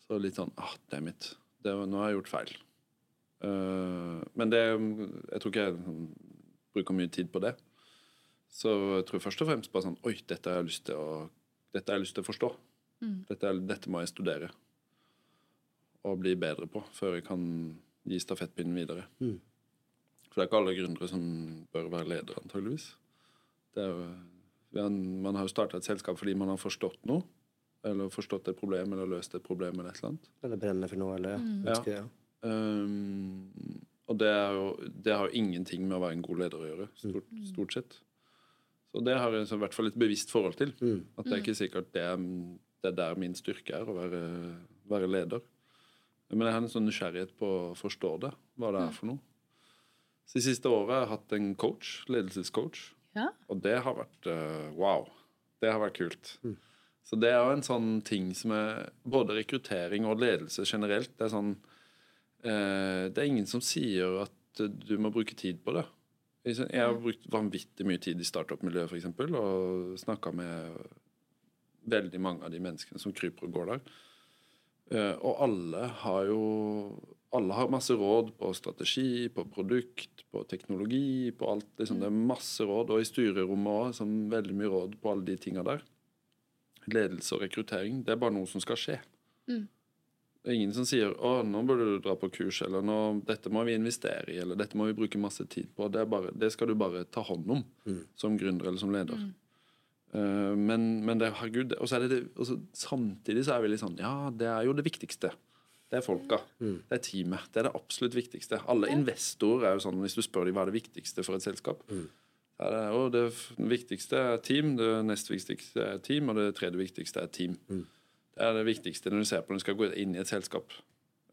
Så litt sånn ah, damn it. Det, nå har jeg gjort feil. Uh, men det Jeg tror ikke jeg bruker mye tid på det. Så jeg tror først og fremst bare sånn Oi, dette har jeg lyst til å, dette har jeg lyst til å forstå. Dette, er, dette må jeg studere og bli bedre på før jeg kan gi stafettpinnen videre. For det er ikke alle gründere som bør være ledere, antageligvis. Det er jo, man har jo starta et selskap fordi man har forstått noe. Eller forstått et problem eller løst et problem eller et eller annet. Eller brenner for noe? Eller, mm. ønsker, ja. Um, og det, er jo, det har jo ingenting med å være en god leder å gjøre, stort, stort sett. Så det har jeg i hvert fall et bevisst forhold til. At det er ikke sikkert det er, det er der min styrke er, å være, være leder. Men jeg har en sånn nysgjerrighet på å forstå det, hva det er for noe. Så de siste året har jeg hatt en coach, ledelsescoach, Ja. og det har vært uh, wow. Det har vært kult. Så det er jo en sånn ting som er både rekruttering og ledelse generelt. Det er sånn uh, Det er ingen som sier at du må bruke tid på det. Jeg har brukt vanvittig mye tid i startup-miljøet eksempel, og snakka med veldig mange av de menneskene som kryper og går der. Eh, og alle har jo alle har masse råd på strategi, på produkt, på teknologi, på alt. Liksom, det er masse råd, og i styrerommet òg, sånn veldig mye råd på alle de tinga der. Ledelse og rekruttering, det er bare noe som skal skje. Det er ingen som sier 'Å, nå burde du dra på kurs', eller nå, 'Dette må vi investere i', eller 'Dette må vi bruke masse tid på'. Det, er bare, det skal du bare ta hånd om som gründer eller som leder. Eh, men, men det, herregud, og så er det, det og så, Samtidig så er vi litt sånn Ja, det er jo det viktigste. Det er folka. Det er teamet. Det er det absolutt viktigste. Alle investorer er jo sånn, hvis du spør dem hva er det viktigste for et selskap, så er det, å, det viktigste er team, det nest viktigste er team, og det tredje viktigste er team. Det er det viktigste når du ser på når du skal gå inn i et selskap.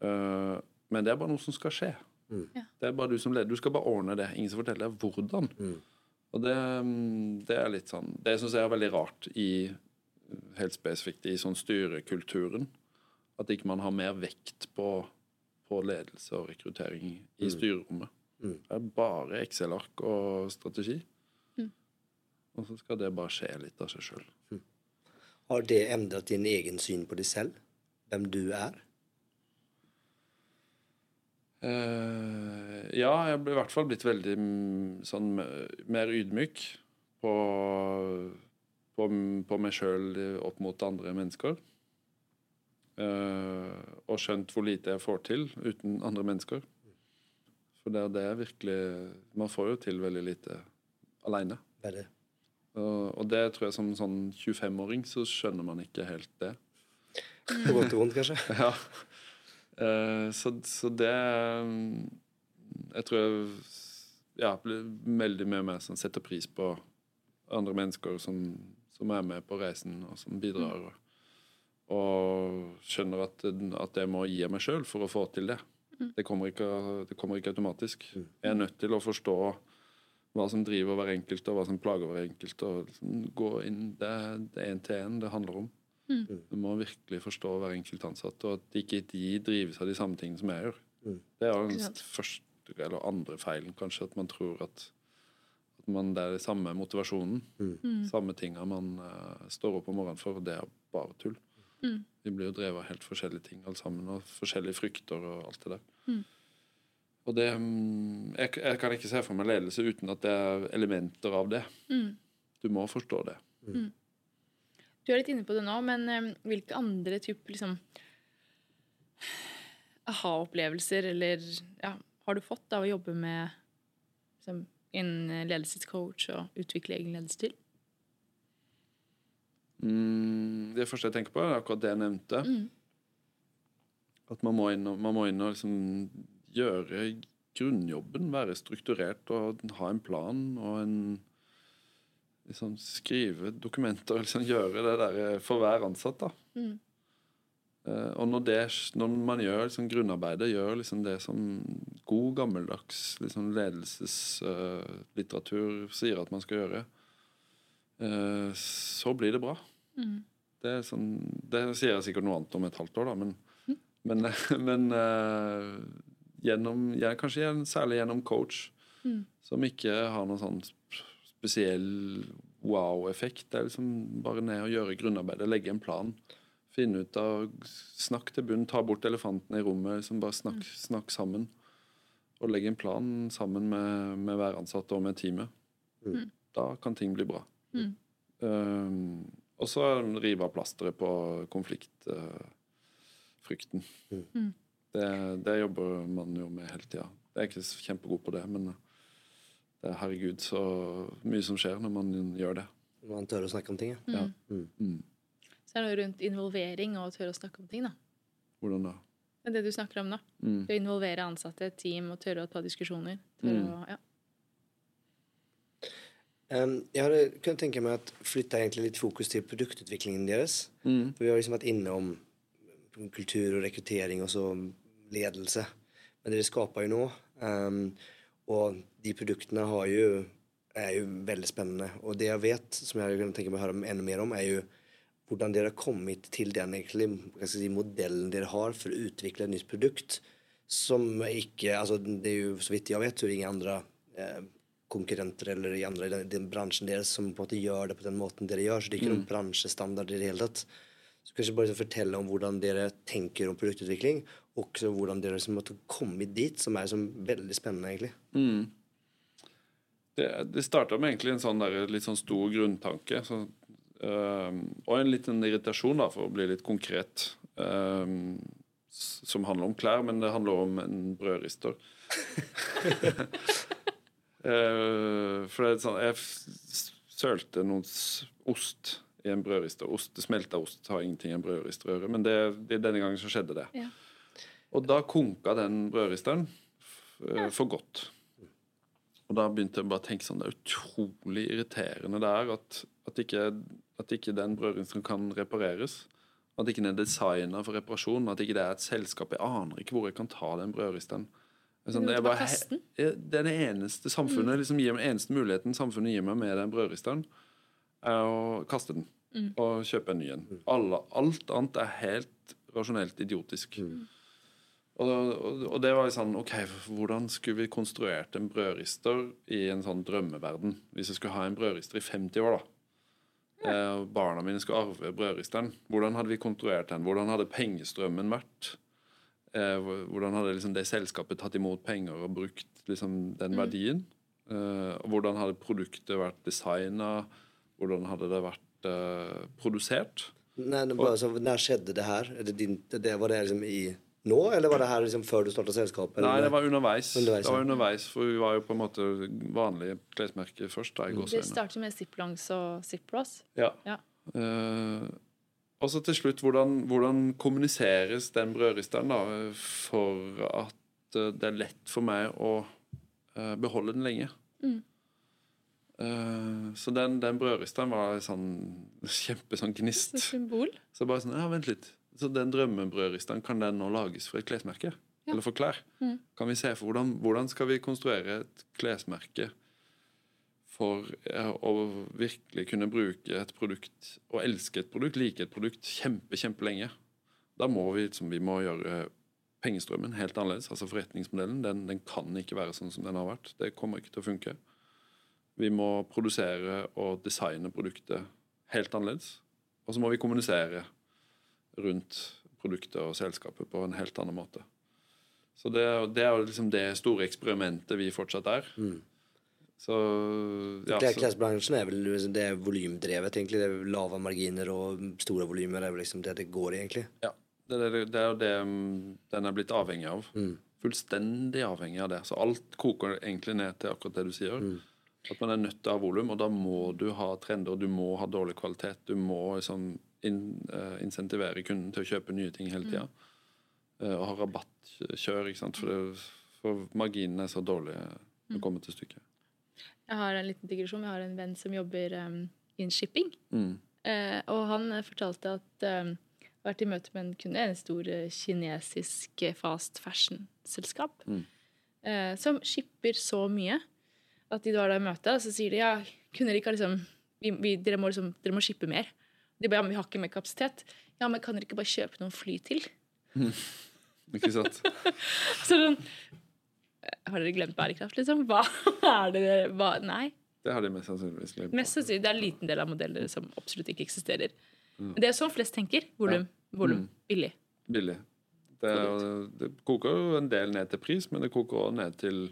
Eh, men det er bare noe som skal skje. Det er bare du som leder. Du skal bare ordne det. Ingen som forteller deg hvordan. Og det, mm, det er litt sånn Det syns jeg er veldig rart i helt spesifikt i sånn styrekulturen. At ikke man har mer vekt på, på ledelse og rekruttering i styrerommet. Det er bare Excel-ark og strategi. Og så skal det bare skje litt av seg sjøl. Har det endret din egen syn på deg selv? Hvem du er? Uh, ja, jeg ble i hvert fall blitt veldig mm, sånn mer ydmyk på, på, på meg sjøl opp mot andre mennesker. Uh, og skjønt hvor lite jeg får til uten andre mennesker. For det er det jeg virkelig Man får jo til veldig lite aleine. Er det? Og, det tror jeg som sånn 25-åring så skjønner man ikke helt det. På godt og vondt, kanskje? Ja. Eh, så, så det mm, Jeg tror jeg ja, blir veldig mye mer sånn setter pris på andre mennesker som, som er med på reisen, og som bidrar. Og, og skjønner at, at jeg må gi meg sjøl for å få til det. Det kommer, ikke, det kommer ikke automatisk. Jeg er nødt til å forstå hva som driver hver enkelt, og hva som plager hver enkelt. og liksom gå inn, Det er det er én til én det handler om. Du må virkelig forstå hver enkelt ansatt, og at ikke de drives av de samme tingene som jeg gjør. Det er den første eller andre feilen, kanskje, at man tror at, at man, det er den samme motivasjonen. Samme tinga man uh, står opp om morgenen for, og det er bare tull. Mm. Vi blir jo drevet av helt forskjellige ting alle sammen, og forskjellige frykter og alt det der. Mm. Og det mm, jeg, jeg kan ikke se for meg ledelse uten at det er elementer av det. Mm. Du må forstå det. Du er litt inne på det nå, men um, hvilke andre typer liksom aha-opplevelser eller ja, har du fått av å jobbe med liksom, en ledelsescoach og utvikle egen ledelsesstil? Mm, det første jeg tenker på, er akkurat det jeg nevnte. Mm. At man må inn og, man må inn og liksom gjøre grunnjobben, være strukturert og ha en plan og en liksom Skrive dokumenter og liksom gjøre det der for hver ansatt. da. Mm. Eh, og når, det, når man gjør liksom grunnarbeidet, gjør liksom det som god, gammeldags liksom ledelseslitteratur sier at man skal gjøre, uh, så blir det bra. Mm. Det, sånn, det sier jeg sikkert noe annet om et halvt år, da, men, men, men eh, gjennom, kanskje særlig gjennom coach, Mm. som ikke har noen sånn spesiell wow-effekt. Det er liksom bare ned og gjøre grunnarbeidet, legge en plan. Finne ut av Snakk til bunn, ta bort elefanten i rommet. Liksom bare snakk, snakk sammen. Og legge en plan sammen med, med hver ansatt og med teamet. Mm. Da kan ting bli bra. Mm. Um, og så rive av plasteret på konfliktfrykten. Mm. Det, det jobber man jo med hele tida. Jeg er ikke så kjempegod på det, men det er herregud så mye som skjer når man gjør det. Når Man tør å snakke om ting. ja. Ja. Mm. Mm. Så er det noe rundt involvering og å tørre å snakke om ting. da. Hvordan da? Det er det du snakker om nå. Mm. Det å involvere ansatte, team og tørre å ta diskusjoner. Tørre Mm. å, ja. Um, jeg hadde kunnet tenke meg at flytte egentlig litt fokus til produktutviklingen deres. Mm. For vi har liksom vært innom kultur og rekruttering og så ledelse. Men det det skaper jo nå, um, og de produktene har jo, er jo veldig spennende. Og det jeg vet, som jeg kunne tenke meg å høre enda mer om, er jo hvordan dere har kommet til den egentlig, si, modellen dere har for å utvikle et nytt produkt. Som ikke altså Det er jo, så vidt jeg vet, så er det ingen andre eh, konkurrenter eller i andre i den, den bransjen deres som på en måte gjør det på den måten dere gjør. Så det er ikke noen bransjestandard i det hele tatt. Så kanskje bare fortelle om hvordan dere tenker om produktutvikling, også hvordan dere liksom måtte komme dit, som er liksom veldig spennende, egentlig. Mm. Det, det starta med egentlig en sånn der, litt sånn stor grunntanke. Så, øhm, og en liten irritasjon, da, for å bli litt konkret. øhm, som handler om klær, men det handler om en brødrister. uh, for det er sånn Jeg sølte noe ost i en brødrister. Ost, Smelta ost har ingenting i en brødrister å gjøre, men det, det, denne gangen så skjedde det. Ja. Og da konka den brødristeren eh, for godt. Og da begynte jeg bare å tenke sånn Det er utrolig irriterende det er at, at, ikke, at ikke den brødristeren kan repareres. At ikke den er designa for reparasjon. At ikke det er et selskap. Jeg aner ikke hvor jeg kan ta den brødristeren. Er, sånn, det, er bare det er det eneste samfunnet liksom gir meg, eneste muligheten samfunnet gir meg med den brødristeren, er å kaste den Mm. og kjøpe en ny en. Alt annet er helt rasjonelt idiotisk. Og, og, og det var sånn OK, hvordan skulle vi konstruert en brødrister i en sånn drømmeverden? Hvis jeg skulle ha en brødrister i 50 år, da. Eh, og barna mine skulle arve brødristeren. Hvordan hadde vi konstruert den? Hvordan hadde pengestrømmen vært? Eh, hvordan hadde liksom det selskapet tatt imot penger og brukt liksom den verdien? Eh, og hvordan hadde produktet vært designa? Hvordan hadde det vært eh, produsert? Nei, det bare, så, når skjedde det her? Er det din, det, det, var det liksom i nå, eller var det her liksom før du starta selskapet? Nei, det var underveis. Underveis, det var underveis, For vi var jo på en måte vanlige klesmerker først. da, i Det startet med ziplongs og zipros. Ja. Ja. Uh, og så til slutt, hvordan, hvordan kommuniseres den brødristeren da, for at eh, det er lett for meg å uh, beholde den lenge? Mm. Eh, så den, den brødristeren var sånn kjempe sånn gnist. Så symbol. Så bare sånn, ja, vent litt. Så den drømmebrødristeren, kan den nå lages for et klesmerke? Ja. Eller for klær? Mm. Kan vi se for hvordan, hvordan skal vi konstruere et klesmerke for å virkelig kunne bruke et produkt og elske et produkt, like et produkt kjempe, kjempelenge? Da må vi, liksom, vi må gjøre pengestrømmen helt annerledes. Altså forretningsmodellen den, den kan ikke være sånn som den har vært. Det kommer ikke til å funke. Vi må produsere og designe produktet helt annerledes. Og så må vi kommunisere rundt produktet og selskapet på en helt annen måte. Så det, det er jo liksom det store eksperimentet vi fortsatt er. Så ja, Klesbransjen er vel liksom- det er volymdrevet, egentlig. Det er lave marginer og store volymer. Det er vel liksom det det går i, egentlig. ja, det, er- det er jo det mm, den er blitt avhengig av. Fullstendig avhengig av det. Så alt koker egentlig ned til akkurat det du sier. At man er nødt til å ha volum, og da må du ha trender, du må ha dårlig kvalitet. Du må liksom in, uh, insentivere kunden til å kjøpe nye ting hele tida. Eh, og ha rabattkjør, ikke sant. For, det, for marginene er så dårlige når det kommer til stykket. Jeg har en liten digresjon. Jeg har en venn som jobber um, in shipping. Mm. Uh, og han eh, fortalte at um, han har vært i møte med en kunde, en stor eh, kinesisk eh, fast fashion-selskap, Mm. eh, som shipper så mye at de var der i møte, og så sier de ja, kunne dere ikke liksom vi, vi, dere, må liksom, dere må shippe mer. De bare ja, men vi har ikke mer kapasitet. Ja, men kan dere ikke bare kjøpe noen fly til? Ikke sant? Så sånn, har dere glemt bærekraft, liksom? Hva er det dere hva, Nei. Det har de mest sannsynligvis glemt. Mest sannsynlig det er en liten del av modeller som absolutt ikke eksisterer. Men det er sånn flest tenker. Volum. Volum. Billig. billig. Det, er- det koker jo en del ned til pris, men det koker også ned til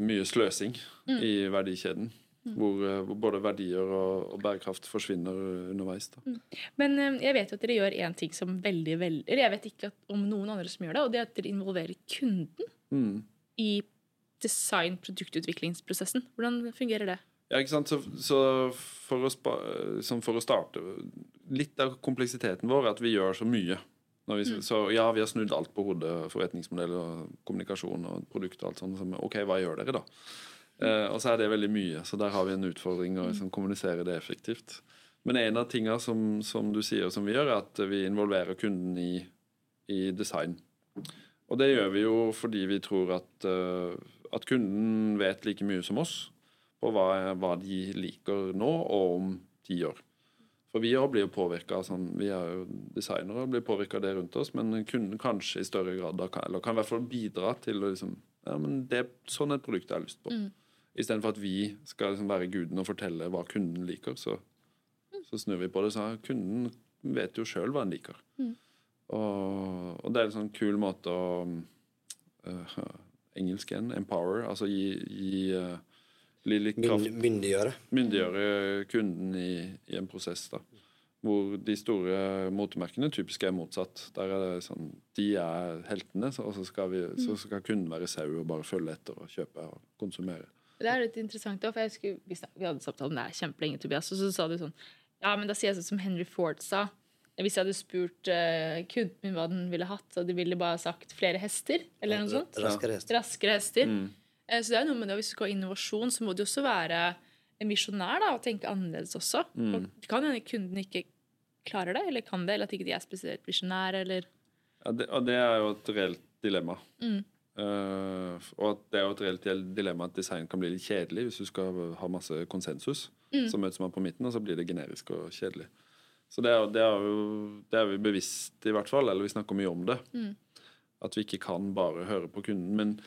mye sløsing i verdikjeden. Hvor, eh, hvor både verdier og, og bærekraft forsvinner underveis. Da. Men eh, jeg vet jo at dere gjør én ting som veldig veldig Eller jeg vet ikke om noen andre som gjør det, og det er at dere involverer kunden Mm. i design-produktutviklingsprosessen. Hvordan fungerer det? Ja, ikke sant? Så, så for, å spa, for å starte Litt av kompleksiteten vår er at vi gjør så mye. Vi, Så ja, vi har snudd alt på hodet. Forretningsmodell og kommunikasjon og produkt og alt sånt. Så, OK, hva gjør dere, da? Eh, og så er det veldig mye. Så der har vi en utfordring å liksom, kommunisere det effektivt. Men en av tingene som, som du sier som vi gjør, er at vi involverer kunden i, i design. Og det gjør vi jo fordi vi tror at, eh, at kunden vet like mye som oss på hva, hva de liker nå og om ti år. For vi òg blir jo påvirka sånn, Vi er jo designere og blir påvirka av det rundt oss, men kunden kanskje i større grad da kan, eller kan i hvert fall bidra til å liksom ja, men det, er Sånn et produkt jeg har lyst på. Istedenfor at vi skal liksom være guden og fortelle hva kunden liker, så, så snur vi på det. Så kunden vet jo sjøl hva han liker. Og, og det er en sånn kul måte å uh, Engelsk igjen. Empower. Altså gi, gi uh, bli litt kraft myndiggjøre. myndiggjøre kunden i, i en prosess. da. Hvor de store motemerkene typisk er motsatt. Der er det sånn, De er heltene, så- og så skal, vi, så skal kunden være sau og bare følge etter og kjøpe og konsumere. Det er litt interessant, for jeg husker, vi, vi hadde samtalen om det her kjempelenge, Tobias, og så sa du sånn Ja, men da sier jeg sånn som Henry Ford sa. Hvis jeg hadde spurt uh, kunden min hva den ville hatt, så de ville bare sagt flere hester, eller noe sånt. Raskere hester. Raskere hester. Eh, Så det er noe med det, Hvis du skal ha innovasjon, så må du også være misjonær da, og tenke annerledes også. Og det kan hende kunden ikke klarer det, eller kan det, eller at ikke de er spesielt visjonære, eller Ja, det, og det er jo et reelt dilemma. Eh, og at det er jo et reelt dilemma at design kan bli litt kjedelig hvis du skal ha masse konsensus. Så møtes man på midten, og så blir det generisk og kjedelig. Så det er, det er jo det er vi bevisst, i hvert fall. Eller vi snakker mye om det. At vi ikke kan bare høre på kunden. Men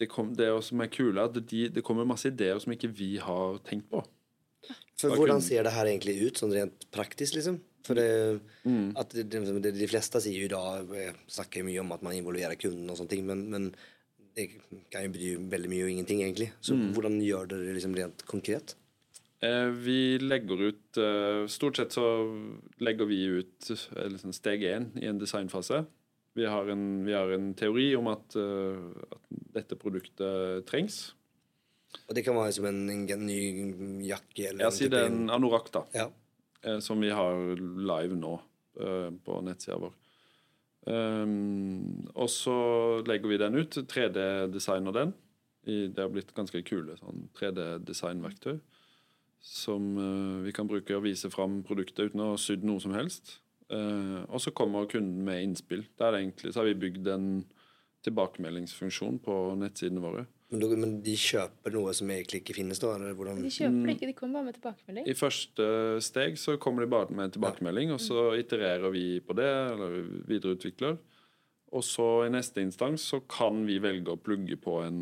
det, kom, det som er kule, at de, det kommer masse ideer som ikke vi har tenkt på. For hvordan ser det her egentlig ut, sånn rent praktisk, liksom? For det, at de, det, det, De fleste sier jo da eh, snakker mye om at man involverer kunden og sånne ting, men, men det kan jo bety veldig mye og ingenting, egentlig. Så hvordan gjør dere det liksom rent konkret? Eh, vi legger ut eh, Stort sett så legger vi ut eh, liksom steg én i en designfase. Vi har en, vi har en teori om at, eh, at dette produktet trengs. Og det kan være som en, en ny jakke eller Jeg sier det er en anorakk, da. Ja. eh, som vi har live nå eh, på nettsida vår. Um, og så legger vi den ut. 3D-designer den. I, det har blitt ganske kule sånn 3D-designverktøy. Som uh, vi kan bruke og vise fram produktet uten å ha sydd noe som helst. Eh, og så kommer kunden med innspill. Der er egentlig, så har vi bygd en tilbakemeldingsfunksjon på nettsidene våre. Men, du, men de kjøper noe som egentlig ikke finnes, da? Eller hvordan? De kjøper ikke, de kommer bare med tilbakemelding. I første steg så kommer de bare med en tilbakemelding, og så itererer vi på det, eller videreutvikler. Og så i neste instans så kan vi velge å plugge på en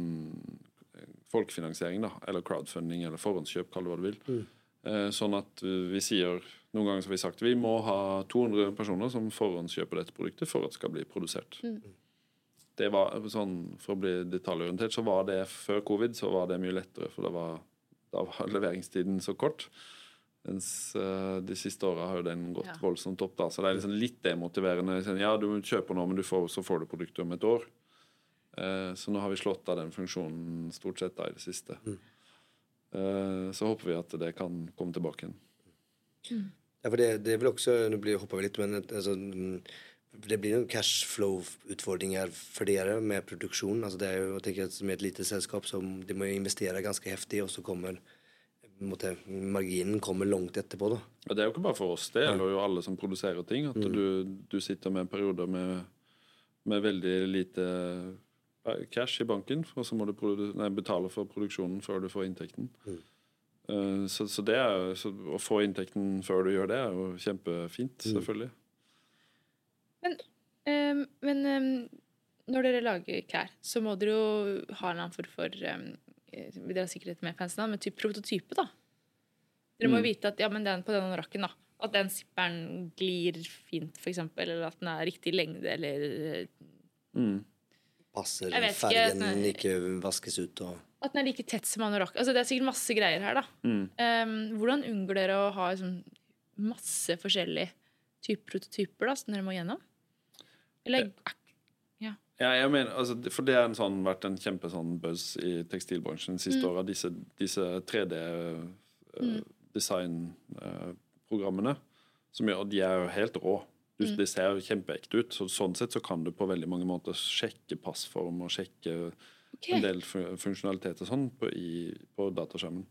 en folkefinansiering, da, eller crowdfunding, eller forhåndskjøp, kall det hva du vil. Eh, Sånn at vi sier noen ganger har vi sagt vi må ha 200 personer som forhåndskjøper dette produktet for at det skal bli produsert. Det var sånn, For å bli detaljorientert, så var det før covid så var det mye lettere, for var, da var leveringstiden så kort. Mens eh, de siste åra har jo den gått Ja. voldsomt opp. da, Så det er liksom litt demotiverende. Sånn, Ja, du kjøper nå, men du får, så får du produktet om et år. Eh, så nå har vi slått av den funksjonen stort sett da i det siste. Eh, så håper vi at det kan komme tilbake igjen. Ja, for det, det vil også Nå hopper vi litt, men alltså, mm, det blir noen cashflow-utfordringer for dere med produksjon. Altså det er jo, jeg tenker at Med et lite selskap som de må investere ganske heftig, og så kommer måte, marginen kommer langt etterpå. da. Ja, det er jo ikke bare for oss, det gjelder jo alle som produserer ting. At du, du sitter med perioder med, med veldig lite eh, cash i banken, og så må du nei, betale for produksjonen før du får inntekten. Eh, så, så det er, jo- så å få inntekten før du gjør det, er jo kjempefint, selvfølgelig. Ehm, men um, når dere lager klær, så må dere jo ha en annen form for eh, Dere har sikkert med fancy men typ prototype, da. Dere må jo vite at ja, men den på denne rakken, da. At den zipperen glir fint, for eksempel, eller at den er riktig lengde, eller eh, Mm. Passer fergen ikke vaskes ut og at den er like tett som anorakk. Altså, det er sikkert masse greier her, da. Mm. Um, hvordan unngår dere å ha liksom, masse forskjellige typer prototyper da, som dere må gjennom? Eller Ja, jeg mener, altså, for det har sånn, vært en kjempe sånn buzz i tekstilbransjen de siste åra. Disse, disse 3D-designprogrammene. som gjør, de er jo helt rå. Du, Det ser kjempeekte ut. Så, sånn sett så kan du på veldig mange måter sjekke passform og sjekke Ok. en del funksjonalitet og sånn på, i, på dataskjermen.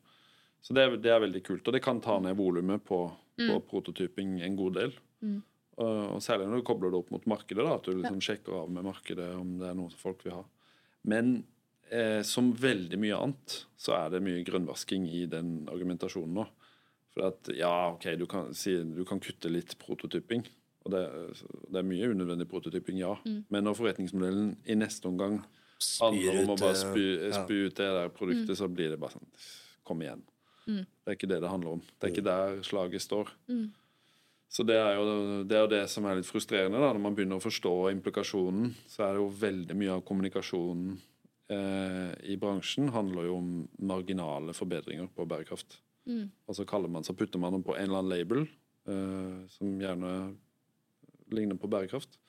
Så det er, det er veldig kult. Og det kan ta ned volumet på, på prototyping en god del. Og, og særlig når du kobler det opp mot markedet, da, at du liksom sjekker av med markedet om det er noe som folk vil ha. Men eh, som veldig mye annet, så er det mye grønnvasking i den argumentasjonen nå. For at ja, OK, du kan, si, du kan kutte litt prototyping. Og det, det er mye unødvendig prototyping, ja. Men når forretningsmodellen i neste omgang å ut, bare eh, spy, spy ut det der produktet, så blir det bare sånn Kom igjen. Det er ikke det det handler om. Det er ikke der slaget står. Så det er, jo, det er jo det som er litt frustrerende. da, Når man begynner å forstå implikasjonen, så er det jo veldig mye av kommunikasjonen eh, i bransjen handler jo om marginale forbedringer på bærekraft. Og så kaller man, så putter man dem på en eller annen label eh, som gjerne ligner på bærekraft.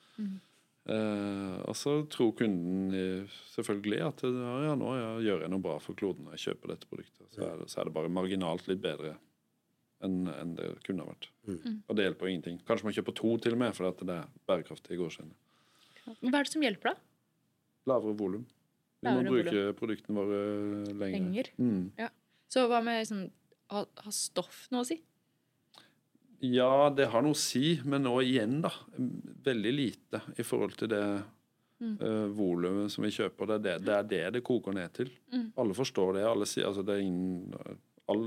Eh, og så tror kunden selvfølgelig at ja, ja, nå ja, gjør jeg noe bra for kloden når jeg kjøper dette produktet. Så er det, så er det bare marginalt litt bedre enn en det kunne ha vært. Og det hjelper ingenting. Kanskje man kjøper to til og med fordi at det er bærekraftig i gårdskjene. Hva er det som hjelper, da? Lavere volum. Vi må bruke bruke produktene våre lenger. Lenger? Mm. Så hva med liksom, ha, ha stoff noe å si? Ja, det har noe å si, men nå igjen, da. Veldig lite i forhold til det uh, volumet som vi kjøper. Det er det, det er det det koker ned til. Alle forstår det. Alle sier, altså det er ingen, all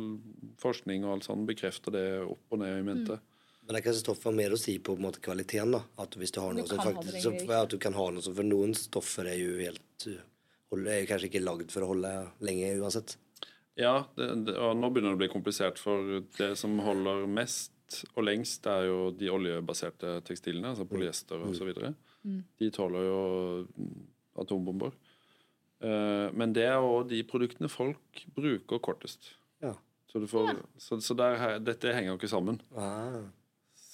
forskning og alt sånt bekrefter det opp og ned i mente. Men det er kanskje stoffer mer å si på, på en måte, kvaliteten. da. At hvis du har Du noe som ha det faktisk, så, ja, at du kan ha noe som, For noen stoffer er jo helt uh, er jo kanskje ikke lagd for å holde lenge uansett. Ja, det, det, og nå begynner det å bli komplisert, for det som holder mest og lengst, er jo de oljebaserte tekstilene, altså polyester og så videre. De tåler jo mm, atombomber. Eh, men det er òg de produktene folk bruker kortest. Ja. Så, du får, så, så der, dette henger jo ikke sammen. Ah.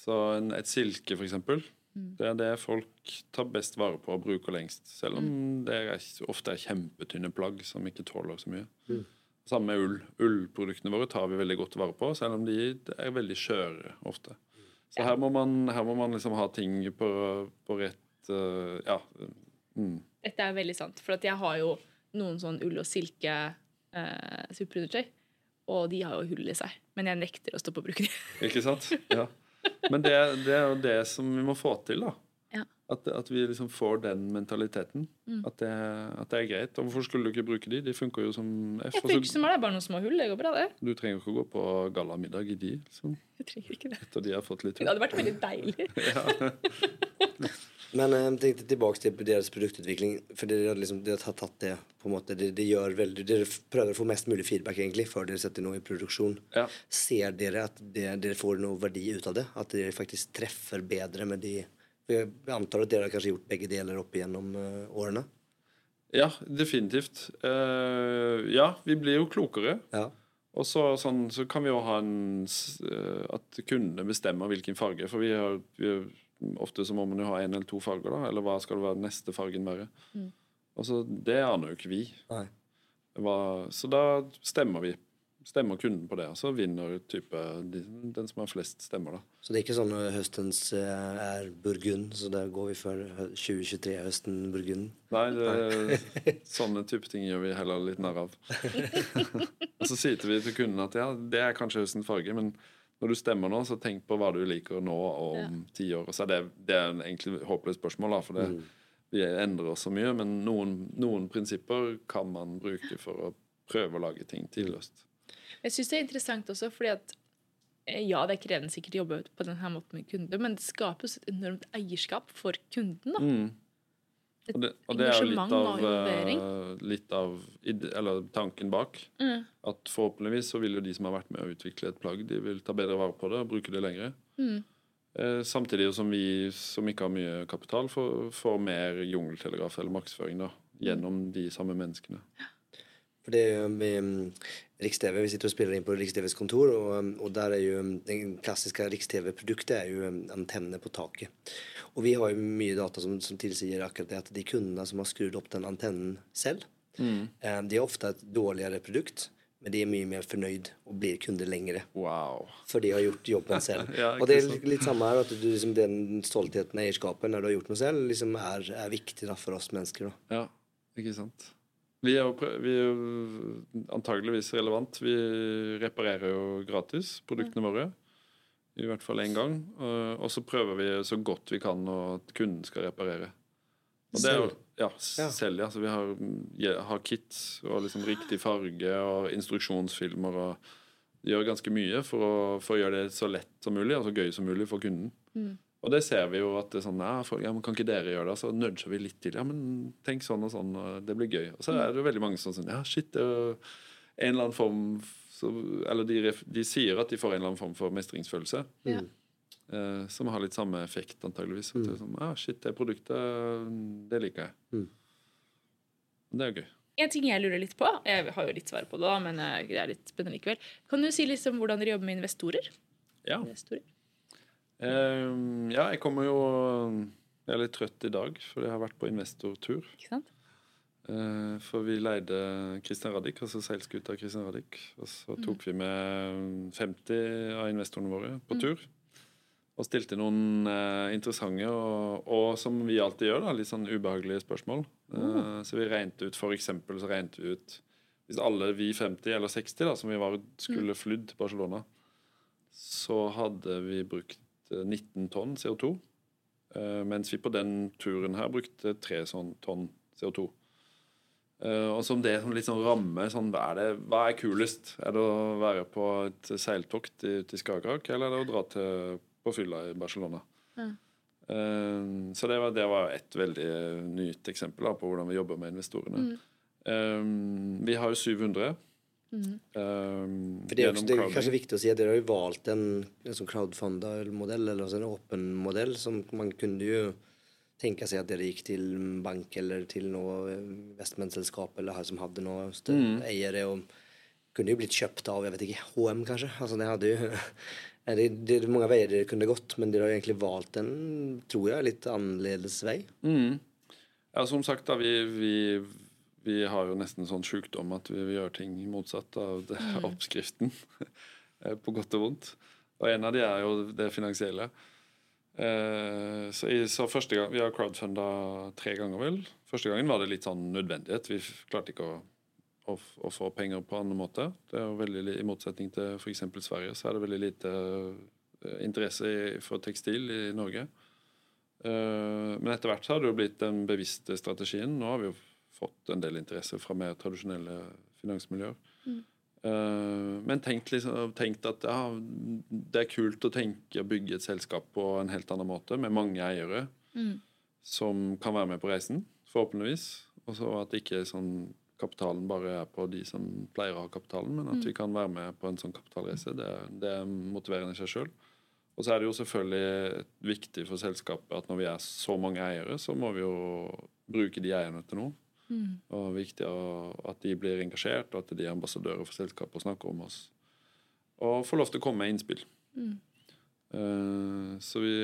Så en, et silke, for eksempel, det er det folk tar best vare på og bruker lengst. Selv om det er, ofte er kjempetynne plagg som ikke tåler så mye. Samme ull. Ullproduktene våre tar vi veldig godt vare på, selv om de er veldig skjøre ofte. Så her må man, her må man liksom ha ting på, på rett uh, Ja. Mm. Dette er veldig sant, for at jeg har jo noen sånn ull og silke eh, superundertøy, og de har jo hull i seg. Men jeg nekter å stoppe å bruke dem. Ikke sant? Ja. Men det, det er jo det som vi må få til, da. Ja. At, at vi liksom får den mentaliteten. At, det, at det er greit. Og hvorfor skulle du ikke bruke de? De funker jo som F. Jeg funker som det er bare noen små hull. Det går bra, det. Du trenger ikke å gå på gallamiddag i de, liksom, Jeg trenger ikke det. etter de har fått litt Det hadde vært veldig deilig. Men eh, jeg tenkte tilbake til deres produktutvikling. For dere har liksom, dere har tatt det på en måte, dere, det gjør veldig, Dere prøver å få mest mulig feedback egentlig før dere setter noe i produksjon. Ja. Ser dere at det, dere får noe verdi ut av det? At dere faktisk treffer bedre med de Jeg antar at dere har kanskje gjort begge deler opp igjennom eh, årene? Ja, definitivt. Uh, ja, vi blir jo klokere. Ja. Og så, sånn, så kan vi jo ha en eh, At kundene bestemmer hvilken farge. For vi har, vi har ofte så må man jo ha én eller to farger, da. Eller hva skal det være neste fargen være? Og så Det aner jo ikke vi. Nei. Hva, så da stemmer vi. Stemmer kunden på det, og så vinner type den som har flest stemmer, da. Så det er ikke sånn at høstens eh, er burgund, så da går vi for 2023-høsten burgund? Nei, det, sånne type ting gjør vi heller litt narr av. og så sier vi til kunden at ja, det er kanskje høstens farge, men når du stemmer nå, så tenk på hva du liker nå og om ti år. Og så er det, det er egentlig egentlig håpløst spørsmål, da, for det, vi endrer oss så mye. Men noen, noen prinsipper kan man bruke for å prøve å lage ting tidløst. Jeg syns det er interessant også, fordi at eh, ja, det er krevende sikkert å jobbe på denne måten med kunder, men det skaper også et enormt eierskap for kunden. da. Mm. Og det, og det er jo litt av, eh, litt av ide- eller tanken bak. Mm. At forhåpentligvis så vil jo de som har vært med å utvikle et plagg, de vil ta bedre vare på det og bruke det lenger. Mm. Eh, samtidig som vi som ikke har mye kapital, får, får mer jungeltelegraf eller markedsføring da, gjennom de samme menneskene. For det er med Riks-TV, vi sitter og spiller inn på Riks-TVs kontor, og, um, og der er jo det klassiske Riks-TV-produktet er jo um, antenne på taket. Og vi har jo mye data som, som tilsier akkurat det, at de kundene som har skrudd opp den antennen selv, eh, de har ofte et dårligere produkt, men de er mye mer fornøyd og blir kunder lengre. Wow. For de har gjort jobben selv. Ja, og det er litt samme her, at du, liksom, den stoltheten, eierskapet, når du har gjort noe selv, liksom er, er viktig da, for oss mennesker. Da. Ja, ikke sant. Vi er vi er antageligvis relevant. Vi reparerer jo gratis produktene våre. I hvert fall én gang. Og- så prøver vi så godt vi kan og at kunden skal reparere. Og det er jo, ja, selv, ja. Så vi har, har kits og liksom riktig farge og instruksjonsfilmer og gjør ganske mye for å, for å gjøre det så lett som mulig og så gøy som mulig for kunden. Og det ser vi jo at det er sånn ja, folk, ja, men Kan ikke dere gjøre det? Så nudger vi litt til. Ja, men tenk sånn og sånn, og det blir gøy. Og så er det veldig mange som sånn Ja, shit, det er jo en eller annen form så, Eller de, de sier at de får en eller annen form for mestringsfølelse. Ja. Eh, som har litt samme effekt, antageligvis. At det er sånn, ja, shit, det produktet, det liker jeg. Mm. Det er jo gøy. En ting jeg lurer litt på, jeg har jo litt svar på det, da, men eh, det er litt spennende likevel. Kan du si litt om hvordan dere jobber med investorer? Ja. investorer? Ehm, ja, jeg kommer jo Jeg er litt trøtt i dag, fordi jeg har vært på investortur. Ikke sant? Eh, for vi leide Christian Radich, altså seilskuta Christian Radich. Og så tok vi med 50 av investorene våre på tur. Og stilte noen eh, interessante og, og, som vi alltid gjør, da, litt sånn ubehagelige spørsmål. Eh, så vi regnet ut for eksempel så regnet vi ut Hvis alle vi 50 eller 60 da, som vi var, skulle flydd til Barcelona, så hadde vi brukt 19 tonn CO2. eh, mens vi på den turen her brukte 3 sånn tonn CO2. Eh, og som det som liksom rammer sånn, hva, er det, hva er kulest? Er det å være på et seiltokt i, til Skagerrak, eller er det å dra til, på fylla i Barcelona? Eh, så det var, det var et veldig nytt eksempel da, på hvordan vi jobber med investorene. Mm. vi har jo 700. eh, For det er, også, det er kanskje viktig å si at dere har jo valgt en, en sånn crowdfunda-modell, eller altså en åpen modell, som man kunne jo tenke seg at dere gikk til bank eller til noe investmentselskap eller her som hadde noe større eiere, og kunne jo blitt kjøpt av jeg vet ikke, HM kanskje. Altså det hadde jo det, det er mange veier dere kunne gått, men dere har egentlig valgt en, tror jeg, litt annerledes vei. Mm. Ja, som sagt, da, vi, vi, vi har jo nesten sånn sjukdom at vi, vi gjør ting motsatt av det, oppskriften. eh, på godt og vondt. Og en av de er jo det finansielle. Eh, så, i, så første gang, Vi har crowdfunda tre ganger, vel. Første gangen var det litt sånn nødvendighet. Vi klarte ikke å, å, å få penger på annen måte. Det er jo veldig, I motsetning til f.eks. Sverige, så er det veldig lite eh, interesse for tekstil i Norge. Eh, men etter hvert så har det jo blitt den bevisste strategien. Nå har vi jo fått en del interesse fra mer tradisjonelle finansmiljøer. Mm. men tenkt, liksom, tenkt at ja, det er kult å tenke å bygge et selskap på en helt annen måte, med mange eiere. som kan være med på reisen, forhåpentligvis. Og så at ikke sånn kapitalen bare er på de som pleier å ha kapitalen, men at vi kan være med på en sånn kapitalreise. Det, det er motiverende i seg sjøl. Og så er det jo selvfølgelig viktig for selskapet at når vi er så mange eiere, så må vi jo bruke de eierne til noe. Og viktig at de blir engasjert, og at de er ambassadører for selskapet og snakker om oss. Og får lov til å komme med innspill. Eh, så vi,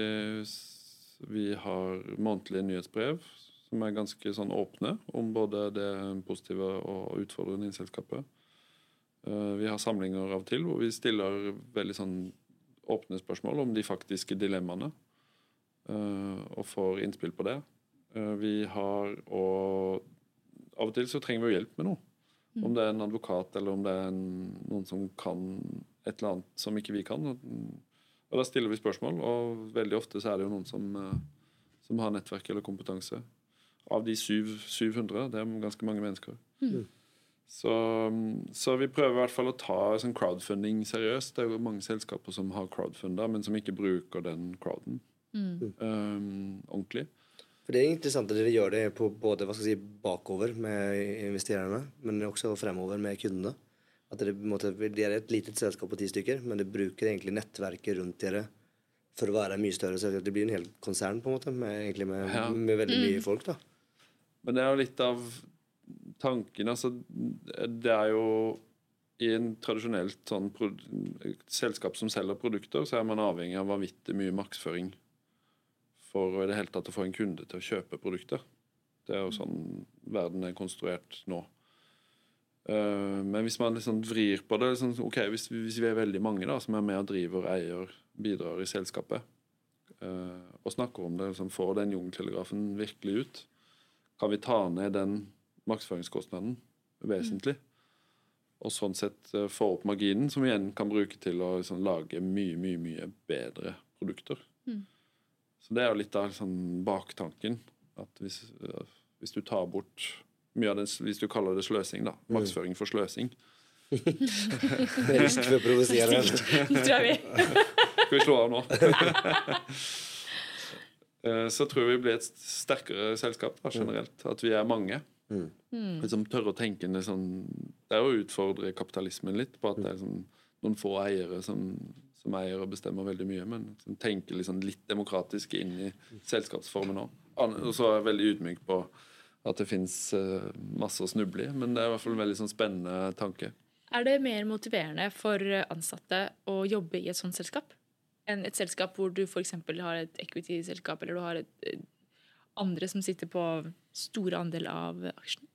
vi har månedlige nyhetsbrev som er ganske sånn åpne om både det positive og utfordrende i selskapet. Eh, vi har samlinger av og til hvor vi stiller veldig sånn åpne spørsmål om de faktiske dilemmaene, eh, og får innspill på det. Vi har og Av og til så trenger vi jo hjelp med noe. Om det er en advokat eller om det er en, noen som kan et eller annet som ikke vi kan. Og Da stiller vi spørsmål, og veldig ofte så er det jo noen som, eh, som har nettverk eller kompetanse. Av de syv, 700, det er ganske mange mennesker. Så, så vi prøver i hvert fall å ta sånn crowdfunding seriøst. Det er jo mange selskaper som har crowdfunda, men som ikke bruker den crowden um, ordentlig. For det er interessant at dere gjør det på både hva skal jag säga, bakover med investererne, men også fremover med kundene. At dere, måte, det er et litet selskap på ti stykker, men det bruker egentlig nettverket rundt dere for å være mye større. Så det blir en hel konsern på en måte, med, egentlig med, Ja. med veldig mye folk. da. Men det er jo litt av tanken. Altså, det er jo i en tradisjonelt sånn selskap som selger produkter, så er man avhengig av vanvittig mye markedsføring for i det hele tatt å få en kunde til å kjøpe produkter. Det er jo sånn verden er konstruert nå. Eh, men hvis man liksom vrir på det liksom, ok, hvis, vi- hvis vi er veldig mange da, som er med og driver, eier, bidrar i selskapet, eh, og snakker om det, liksom, får den jungeltelegrafen virkelig ut, kan vi ta ned den markedsføringskostnaden vesentlig. Og sånn sett eh, få opp marginen, som vi igjen kan bruke til å liksom, lage mye, mye mye bedre produkter. Så det er jo litt av sånn baktanken. At hvis, eh, hvis du tar bort mye av det, hvis du kaller det sløsing, da. Markedsføring for sløsing. Med risk for å provosere. tror jeg vi. Skal vi slå av nå? Eh, Så tror jeg vi blir et sterkere selskap da, generelt. At vi er mange. Liksom tørre å tenke det sånn Det er å utfordre kapitalismen litt på at det er liksom noen få eiere som, som eier og bestemmer veldig mye, men som tenker liksom litt demokratisk inn i selskapsformen òg. Og så er jeg veldig ydmyk på at det fins masse å snuble i, men det er i hvert fall en veldig sånn spennende tanke. Er det mer motiverende for ansatte å jobbe i et sånt selskap enn et selskap hvor du f.eks. har et equity-selskap, eller du har et, eh, andre som sitter på store andel av aksjene?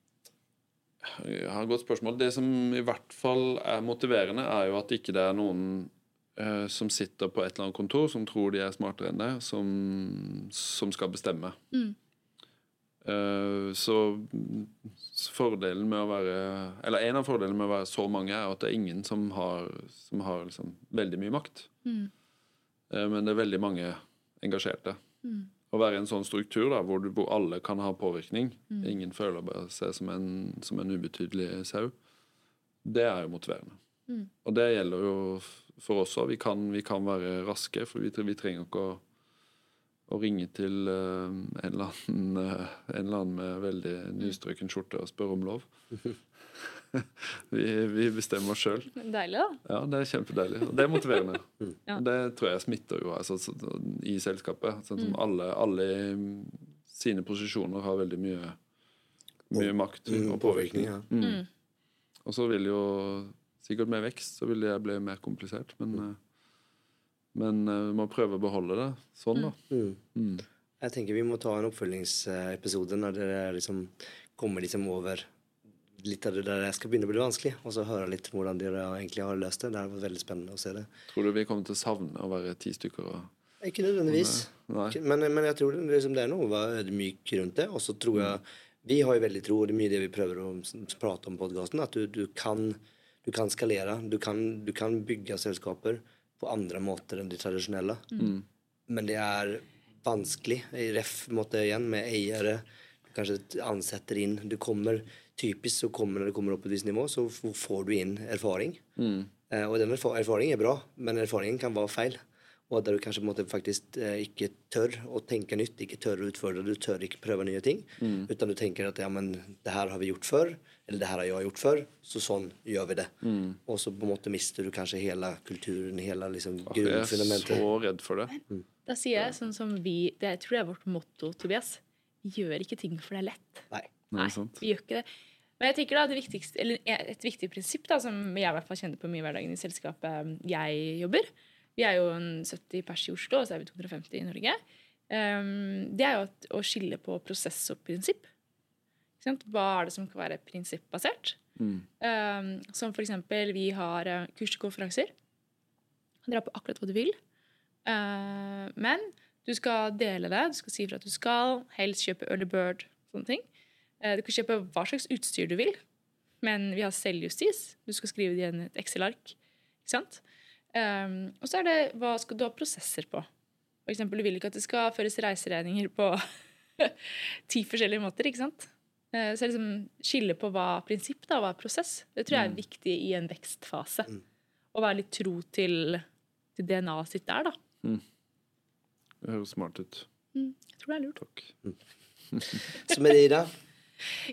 Et godt spørsmål. Det som i hvert fall er motiverende, er jo at ikke det er noen uh, som sitter på et eller annet kontor som tror de er smartere enn deg, som, som skal bestemme. Mm. så, så fordelen med å være Eller en av fordelene med å være så mange er at det er ingen som har, som har liksom veldig mye makt. Eh, men det er veldig mange engasjerte. Å være i en sånn struktur da, hvor, du, hvor alle kan ha påvirkning, ingen føler bare seg som en, som en ubetydelig sau, det er jo motiverende. Og det gjelder jo for oss òg. Vi, kan- vi kan være raske, for vi, vi trenger ikke å, å ringe til uh, en, eller annen, uh, en eller annen med veldig nystrøken skjorte og spørre om lov. vi, vi bestemmer oss sjøl. Deilig, da. Ja, det er kjempedeilig. Og det er motiverende. Ja. Det tror jeg smitter jo altså, i selskapet. Sånn som alle, alle i sine posisjoner har veldig mye, mye makt Mm, og påvirkning. påvirkning, ja. Mm. Og så vil jo sikkert med vekst så vil det bli mer komplisert, men, eh, men eh, vi må prøve å beholde det sånn, da. Mm. Mm. Jeg tenker vi må ta en oppfølgingsepisode når dere liksom kommer liksom over litt av det der jeg skal begynne å bli vanskelig, og så høre litt hvordan dere egentlig har løst det. Det har vært veldig spennende å se det. Tror du vi kommer til å savne å være ti stykker? Og... Ikke nødvendigvis. Men, men jeg tror det, liksom, det er noe ydmyk rundt det. Og så tror jeg Vi har jo veldig tro, og det er mye det vi prøver å prate om på podkasten, at du, du, kan, du kan skalere. Du kan, du kan bygge selskaper på andre måter enn de tradisjonelle. Men det er vanskelig. I ref måte igjen med eiere. Du kanskje ansetter inn. Du kommer Typisk så kommer når det kommer opp på et visst nivå, så får du inn erfaring. Eh, og den erfaringen er bra, men erfaringen kan være feil. Og der du kanskje på en måte faktisk eh, ikke tør å tenke nytt, ikke tør å utfordre, du tør ikke prøve nye ting. Utan du tenker at ja, men det her har vi gjort før, eller det her har jeg gjort før, så sånn gjør vi det. Og så på en måte mister du kanskje hele kulturen, hele liksom grunnfundamentet. Jeg er så redd for det. Da sier jeg sånn som vi det, Jeg tror jeg er vårt motto, Tobias. Gjør ikke ting for det er lett. Nei. Nei, sant? vi gjør ikke det. Men jeg tenker da, det eller et viktig prinsipp da, som jeg i hvert fall kjenner på mye i hverdagen i selskapet jeg jobber Vi er jo en 70 pers i Oslo, og så er vi 250 i Norge. Um, det er jo at, å skille på prosess og prinsipp. Hva er det som kan være prinsippbasert? Mm. Um, som eksempel, vi har uh, kurs og konferanser. Du kan dra på akkurat hva du vil. Uh, men du skal dele det. Du skal si fra at du skal. Helst kjøpe early bird. Sånne ting. Uh, du kan kjøpe hva slags utstyr du vil. Men vi har selvjustis. Du skal skrive det i en- et Excel-ark. Ikke sant? Um, og så er det hva skal du ha prosesser på. For eksempel, du vil ikke at det skal føres reiseregninger på ti forskjellige måter. ikke sant? Uh, Så liksom skille på hva er prinsipp da, hva er prosess. Det tror jeg er viktig i en vekstfase. Å være litt tro til, til DNA-et sitt der, da. Det høres smart ut. Jeg tror det er lurt. Takk. Så Merida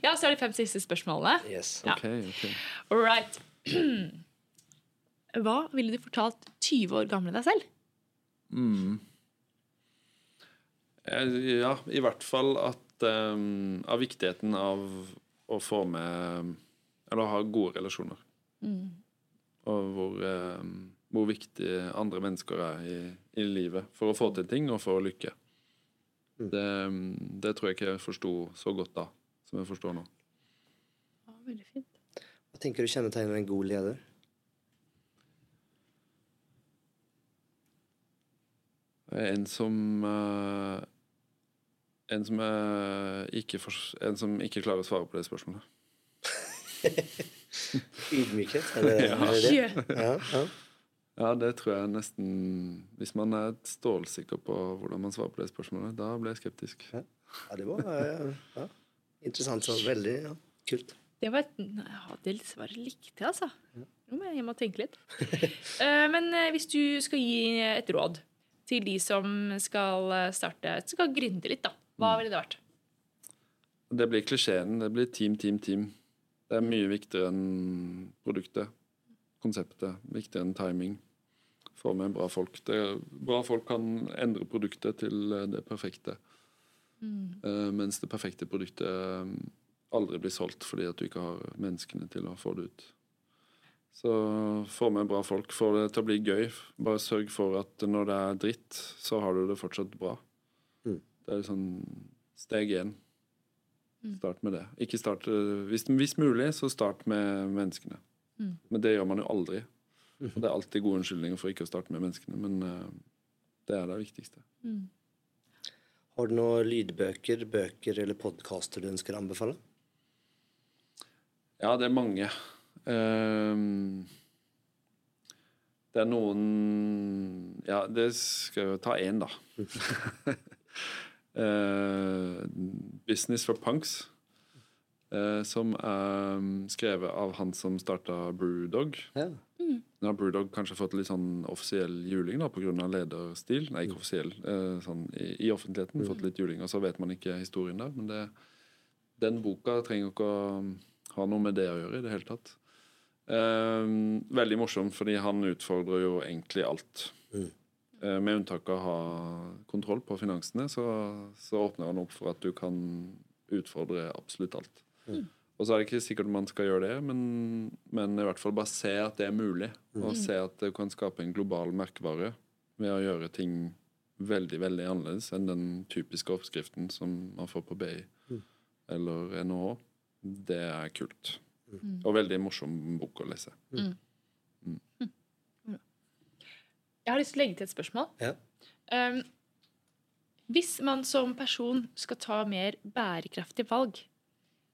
Ja, så er det fem siste spørsmålene. Yes. Ja. Okay, okay. All right. Hva ville du fortalt 20 år gamle deg selv? Mm. Eh, Ja, i hvert fall at um, Av viktigheten av å få med Eller å ha gode relasjoner. Og hvor, um, hvor viktig andre mennesker er i, i livet for å få til ting og for å lykke. Det, det tror jeg ikke jeg forsto så godt da som jeg forstår nå. Ja, veldig fint. Hva tenker du kjennetegner en god leder? En som eh, En som, eh, ikke for, en som ikke klarer å svare på det spørsmålet. Ydmykhet? Er det, Ja. er det? Ja, ja. Ja, det tror jeg nesten Hvis man er stålsikker på hvordan man svarer på det spørsmålet, da blir jeg skeptisk. ja, det var ja. Interessant. Så veldig ja. kult. Det var et ja, Det svaret likte jeg, altså. Nå må jeg hjem og tenke litt. Eh, Men eh, hvis du skal gi et råd til de som skal eh, starte Skal gründe litt, da. Hva ville det vært? Det blir klisjeen. Det blir team, team, team. Det er mye viktigere enn produktet. Konseptet. Viktigere enn timing. Få med bra folk. Det, bra folk kan endre produktet til det perfekte. Eh, mens det perfekte produktet eh, aldri blir solgt fordi at du ikke har menneskene til å få det ut. Så få med bra folk. Få det til å bli gøy. Bare sørg for at når det er dritt, så har du det fortsatt bra. Mm. Det er sånn steg én. Start med det. Ikke start, eh, hvis, hvis mulig, så start med menneskene. Mm. Men det gjør man jo aldri. Og det er alltid gode unnskyldninger for ikke å starte med menneskene, men det er det viktigste. Har du noen lydbøker, bøker eller podkaster du ønsker å anbefale? Ja, det er mange. Um, det er noen Ja, det skal jeg jo ta én, da. uh, 'Business for Punks', som er skrevet av han som starta Brewdog. Ja. Nå har Brewdog kanskje fått litt sånn offisiell juling da, pga. lederstil. Nei, ikke offisiell. Eh, sånn, i, I offentligheten fått litt juling, og så vet man ikke historien der. Men det, den boka trenger ikke å ha noe med det å gjøre i det hele tatt. Eh, veldig morsom, fordi han utfordrer jo egentlig alt. Eh, med unntak av å ha kontroll på finansene, så, så åpner han opp for at du kan utfordre absolutt alt. Og så er det ikke sikkert man skal gjøre det, men, men i hvert fall bare se at det er mulig. Og se at det kan skape en global merkevare ved å gjøre ting veldig veldig annerledes enn den typiske oppskriften som man får på BI eller NHH. Det er kult. Og veldig morsom bok å lese. Jeg har lyst til å legge til et spørsmål. Ja. Um, hvis man som person skal ta mer bærekraftige valg,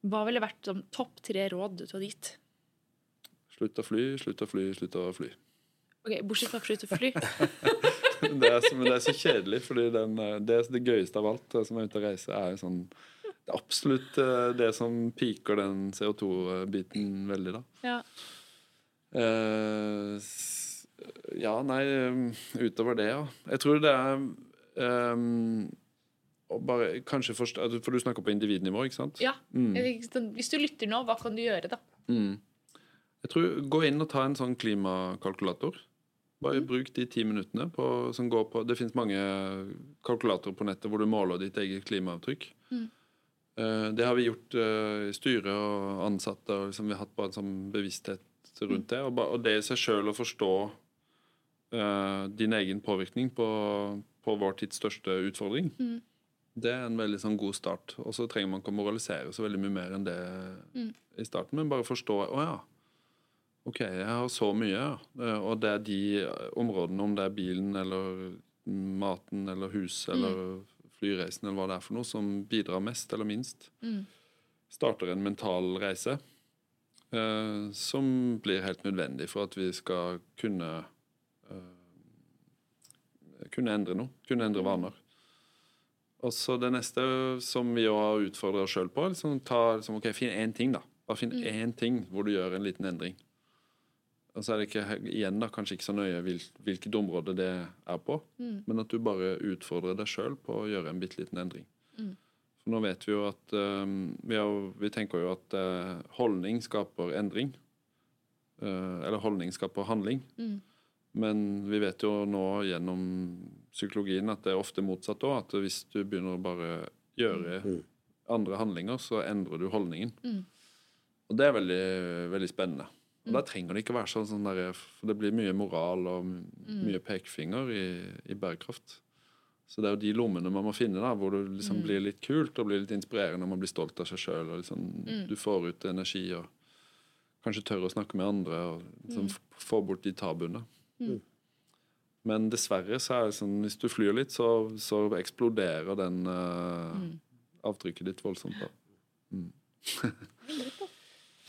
hva ville vært som topp tre råd du hadde dit? Slutt å fly, slutt å fly, slutt å fly. Ok, Bortsett fra slutt å fly. Det er, så- men det er så kjedelig, fordi den, eh, det, det gøyeste av alt som er ute og reiser, er sånn Det er absolutt eh, det som piker den CO2-biten veldig, da. Ja. Uh, Ja, nei, utover det, ja. Jeg tror det er um, bare kanskje forstå For du snakker på individnivå, ikke sant? Ja. Mm. Hvis du lytter nå, hva kan du gjøre, da? Mm. Jeg tror Gå inn og ta en sånn klimakalkulator. Bare bruk de ti minuttene på, som går på Det finnes mange kalkulatorer på nettet hvor du måler ditt eget klimaavtrykk. Eh, det har vi gjort eh, i styret og ansatte, og liksom, vi har hatt bare en sånn bevissthet rundt det. Og, det i seg sjøl å forstå eh, din egen påvirkning på, på vår tids største utfordring, det er en veldig sånn god start. Og så trenger man ikke å moralisere så veldig mye mer enn det i starten, men bare forstå Å ja. OK, jeg har så mye, ja. Og det er de områdene, om det er bilen eller maten eller huset eller flyreisen eller hva det er for noe, som bidrar mest eller minst. Starter en mental reise eh, som blir helt nødvendig for at vi skal kunne eh, kunne endre noe. Kunne endre vaner. Og så det neste som vi også har utfordra oss sjøl på, liksom, ta, liksom, ok, finn én ting, da. Bare finn én ting hvor du gjør en liten endring. Og så er det ikke, igjen da, kanskje ikke så nøye hvil, hvilket område det er på, men at du bare utfordrer deg sjøl på å gjøre en bitte liten endring. For nå vet vi jo at um, vi, har, vi tenker jo at uh, holdning skaper endring. Uh, eller holdning skaper handling. Men vi vet jo nå gjennom psykologien at det er ofte motsatt òg. At hvis du begynner å bare gjøre andre handlinger, så endrer du holdningen. Og det er veldig, veldig spennende. Og da trenger det ikke være sånn, sånn der, for det blir mye moral og mye pekefinger i, i bærekraft. Så det er jo de lommene man må finne, da, hvor det liksom blir litt kult og blir litt inspirerende. og Man blir stolt av seg sjøl, liksom, du får ut energi og kanskje tør å snakke med andre og liksom, få bort de tabuene. Men dessverre så er det sånn hvis du flyr litt, så, så eksploderer den eh, avtrykket ditt voldsomt. da.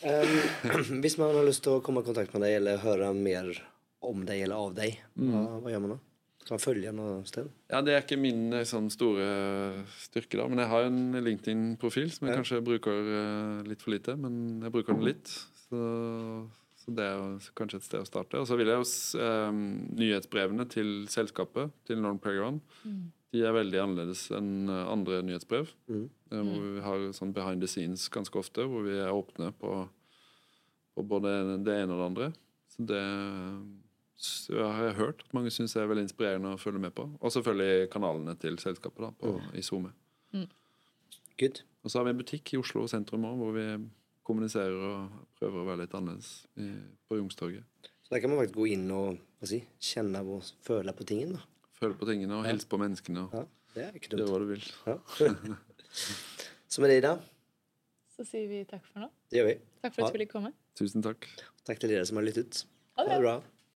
Um, hvis man har lyst til å komme i kontakt med deg eller høre mer om deg eller av deg, hva, hva gjør man da? Kan følge noe sted? Ja, Det er ikke min eh, sånn store styrke, da. Men jeg har en LinkedIn-profil som jeg Ja. kanskje bruker uh, litt for lite. Men jeg bruker den litt. Så, så det er jo kanskje et sted å starte. Og så vil jeg jo eh, Nyhetsbrevene til selskapet, til Norn Playground, de er veldig annerledes enn eh, andre nyhetsbrev. Mm. Eh, Hvor vi har sånn behind the scenes ganske ofte, hvor vi er åpne på, på både det ene og det andre. Så det så jeg har hørt at mange syns er veldig inspirerende å følge med på. Og selvfølgelig kanalene til selskapet da, på, i SoMe. Good. Og så har vi en butikk i Oslo sentrum òg, hvor vi kommuniserer og prøver å være litt annerledes i, på Youngstorget. Så der kan man faktisk gå inn og hva si, kjenne og føle på tingene. Da. Føle på tingene og hilse på menneskene og Ja, det er ikke gjøre dumt. hva du vil. Ja. Så med det, Ida, Så sier vi takk for nå. det gjør vi. Takk for at du ville komme. Tusen takk. Takk til dere som har lyttet. Ha det bra.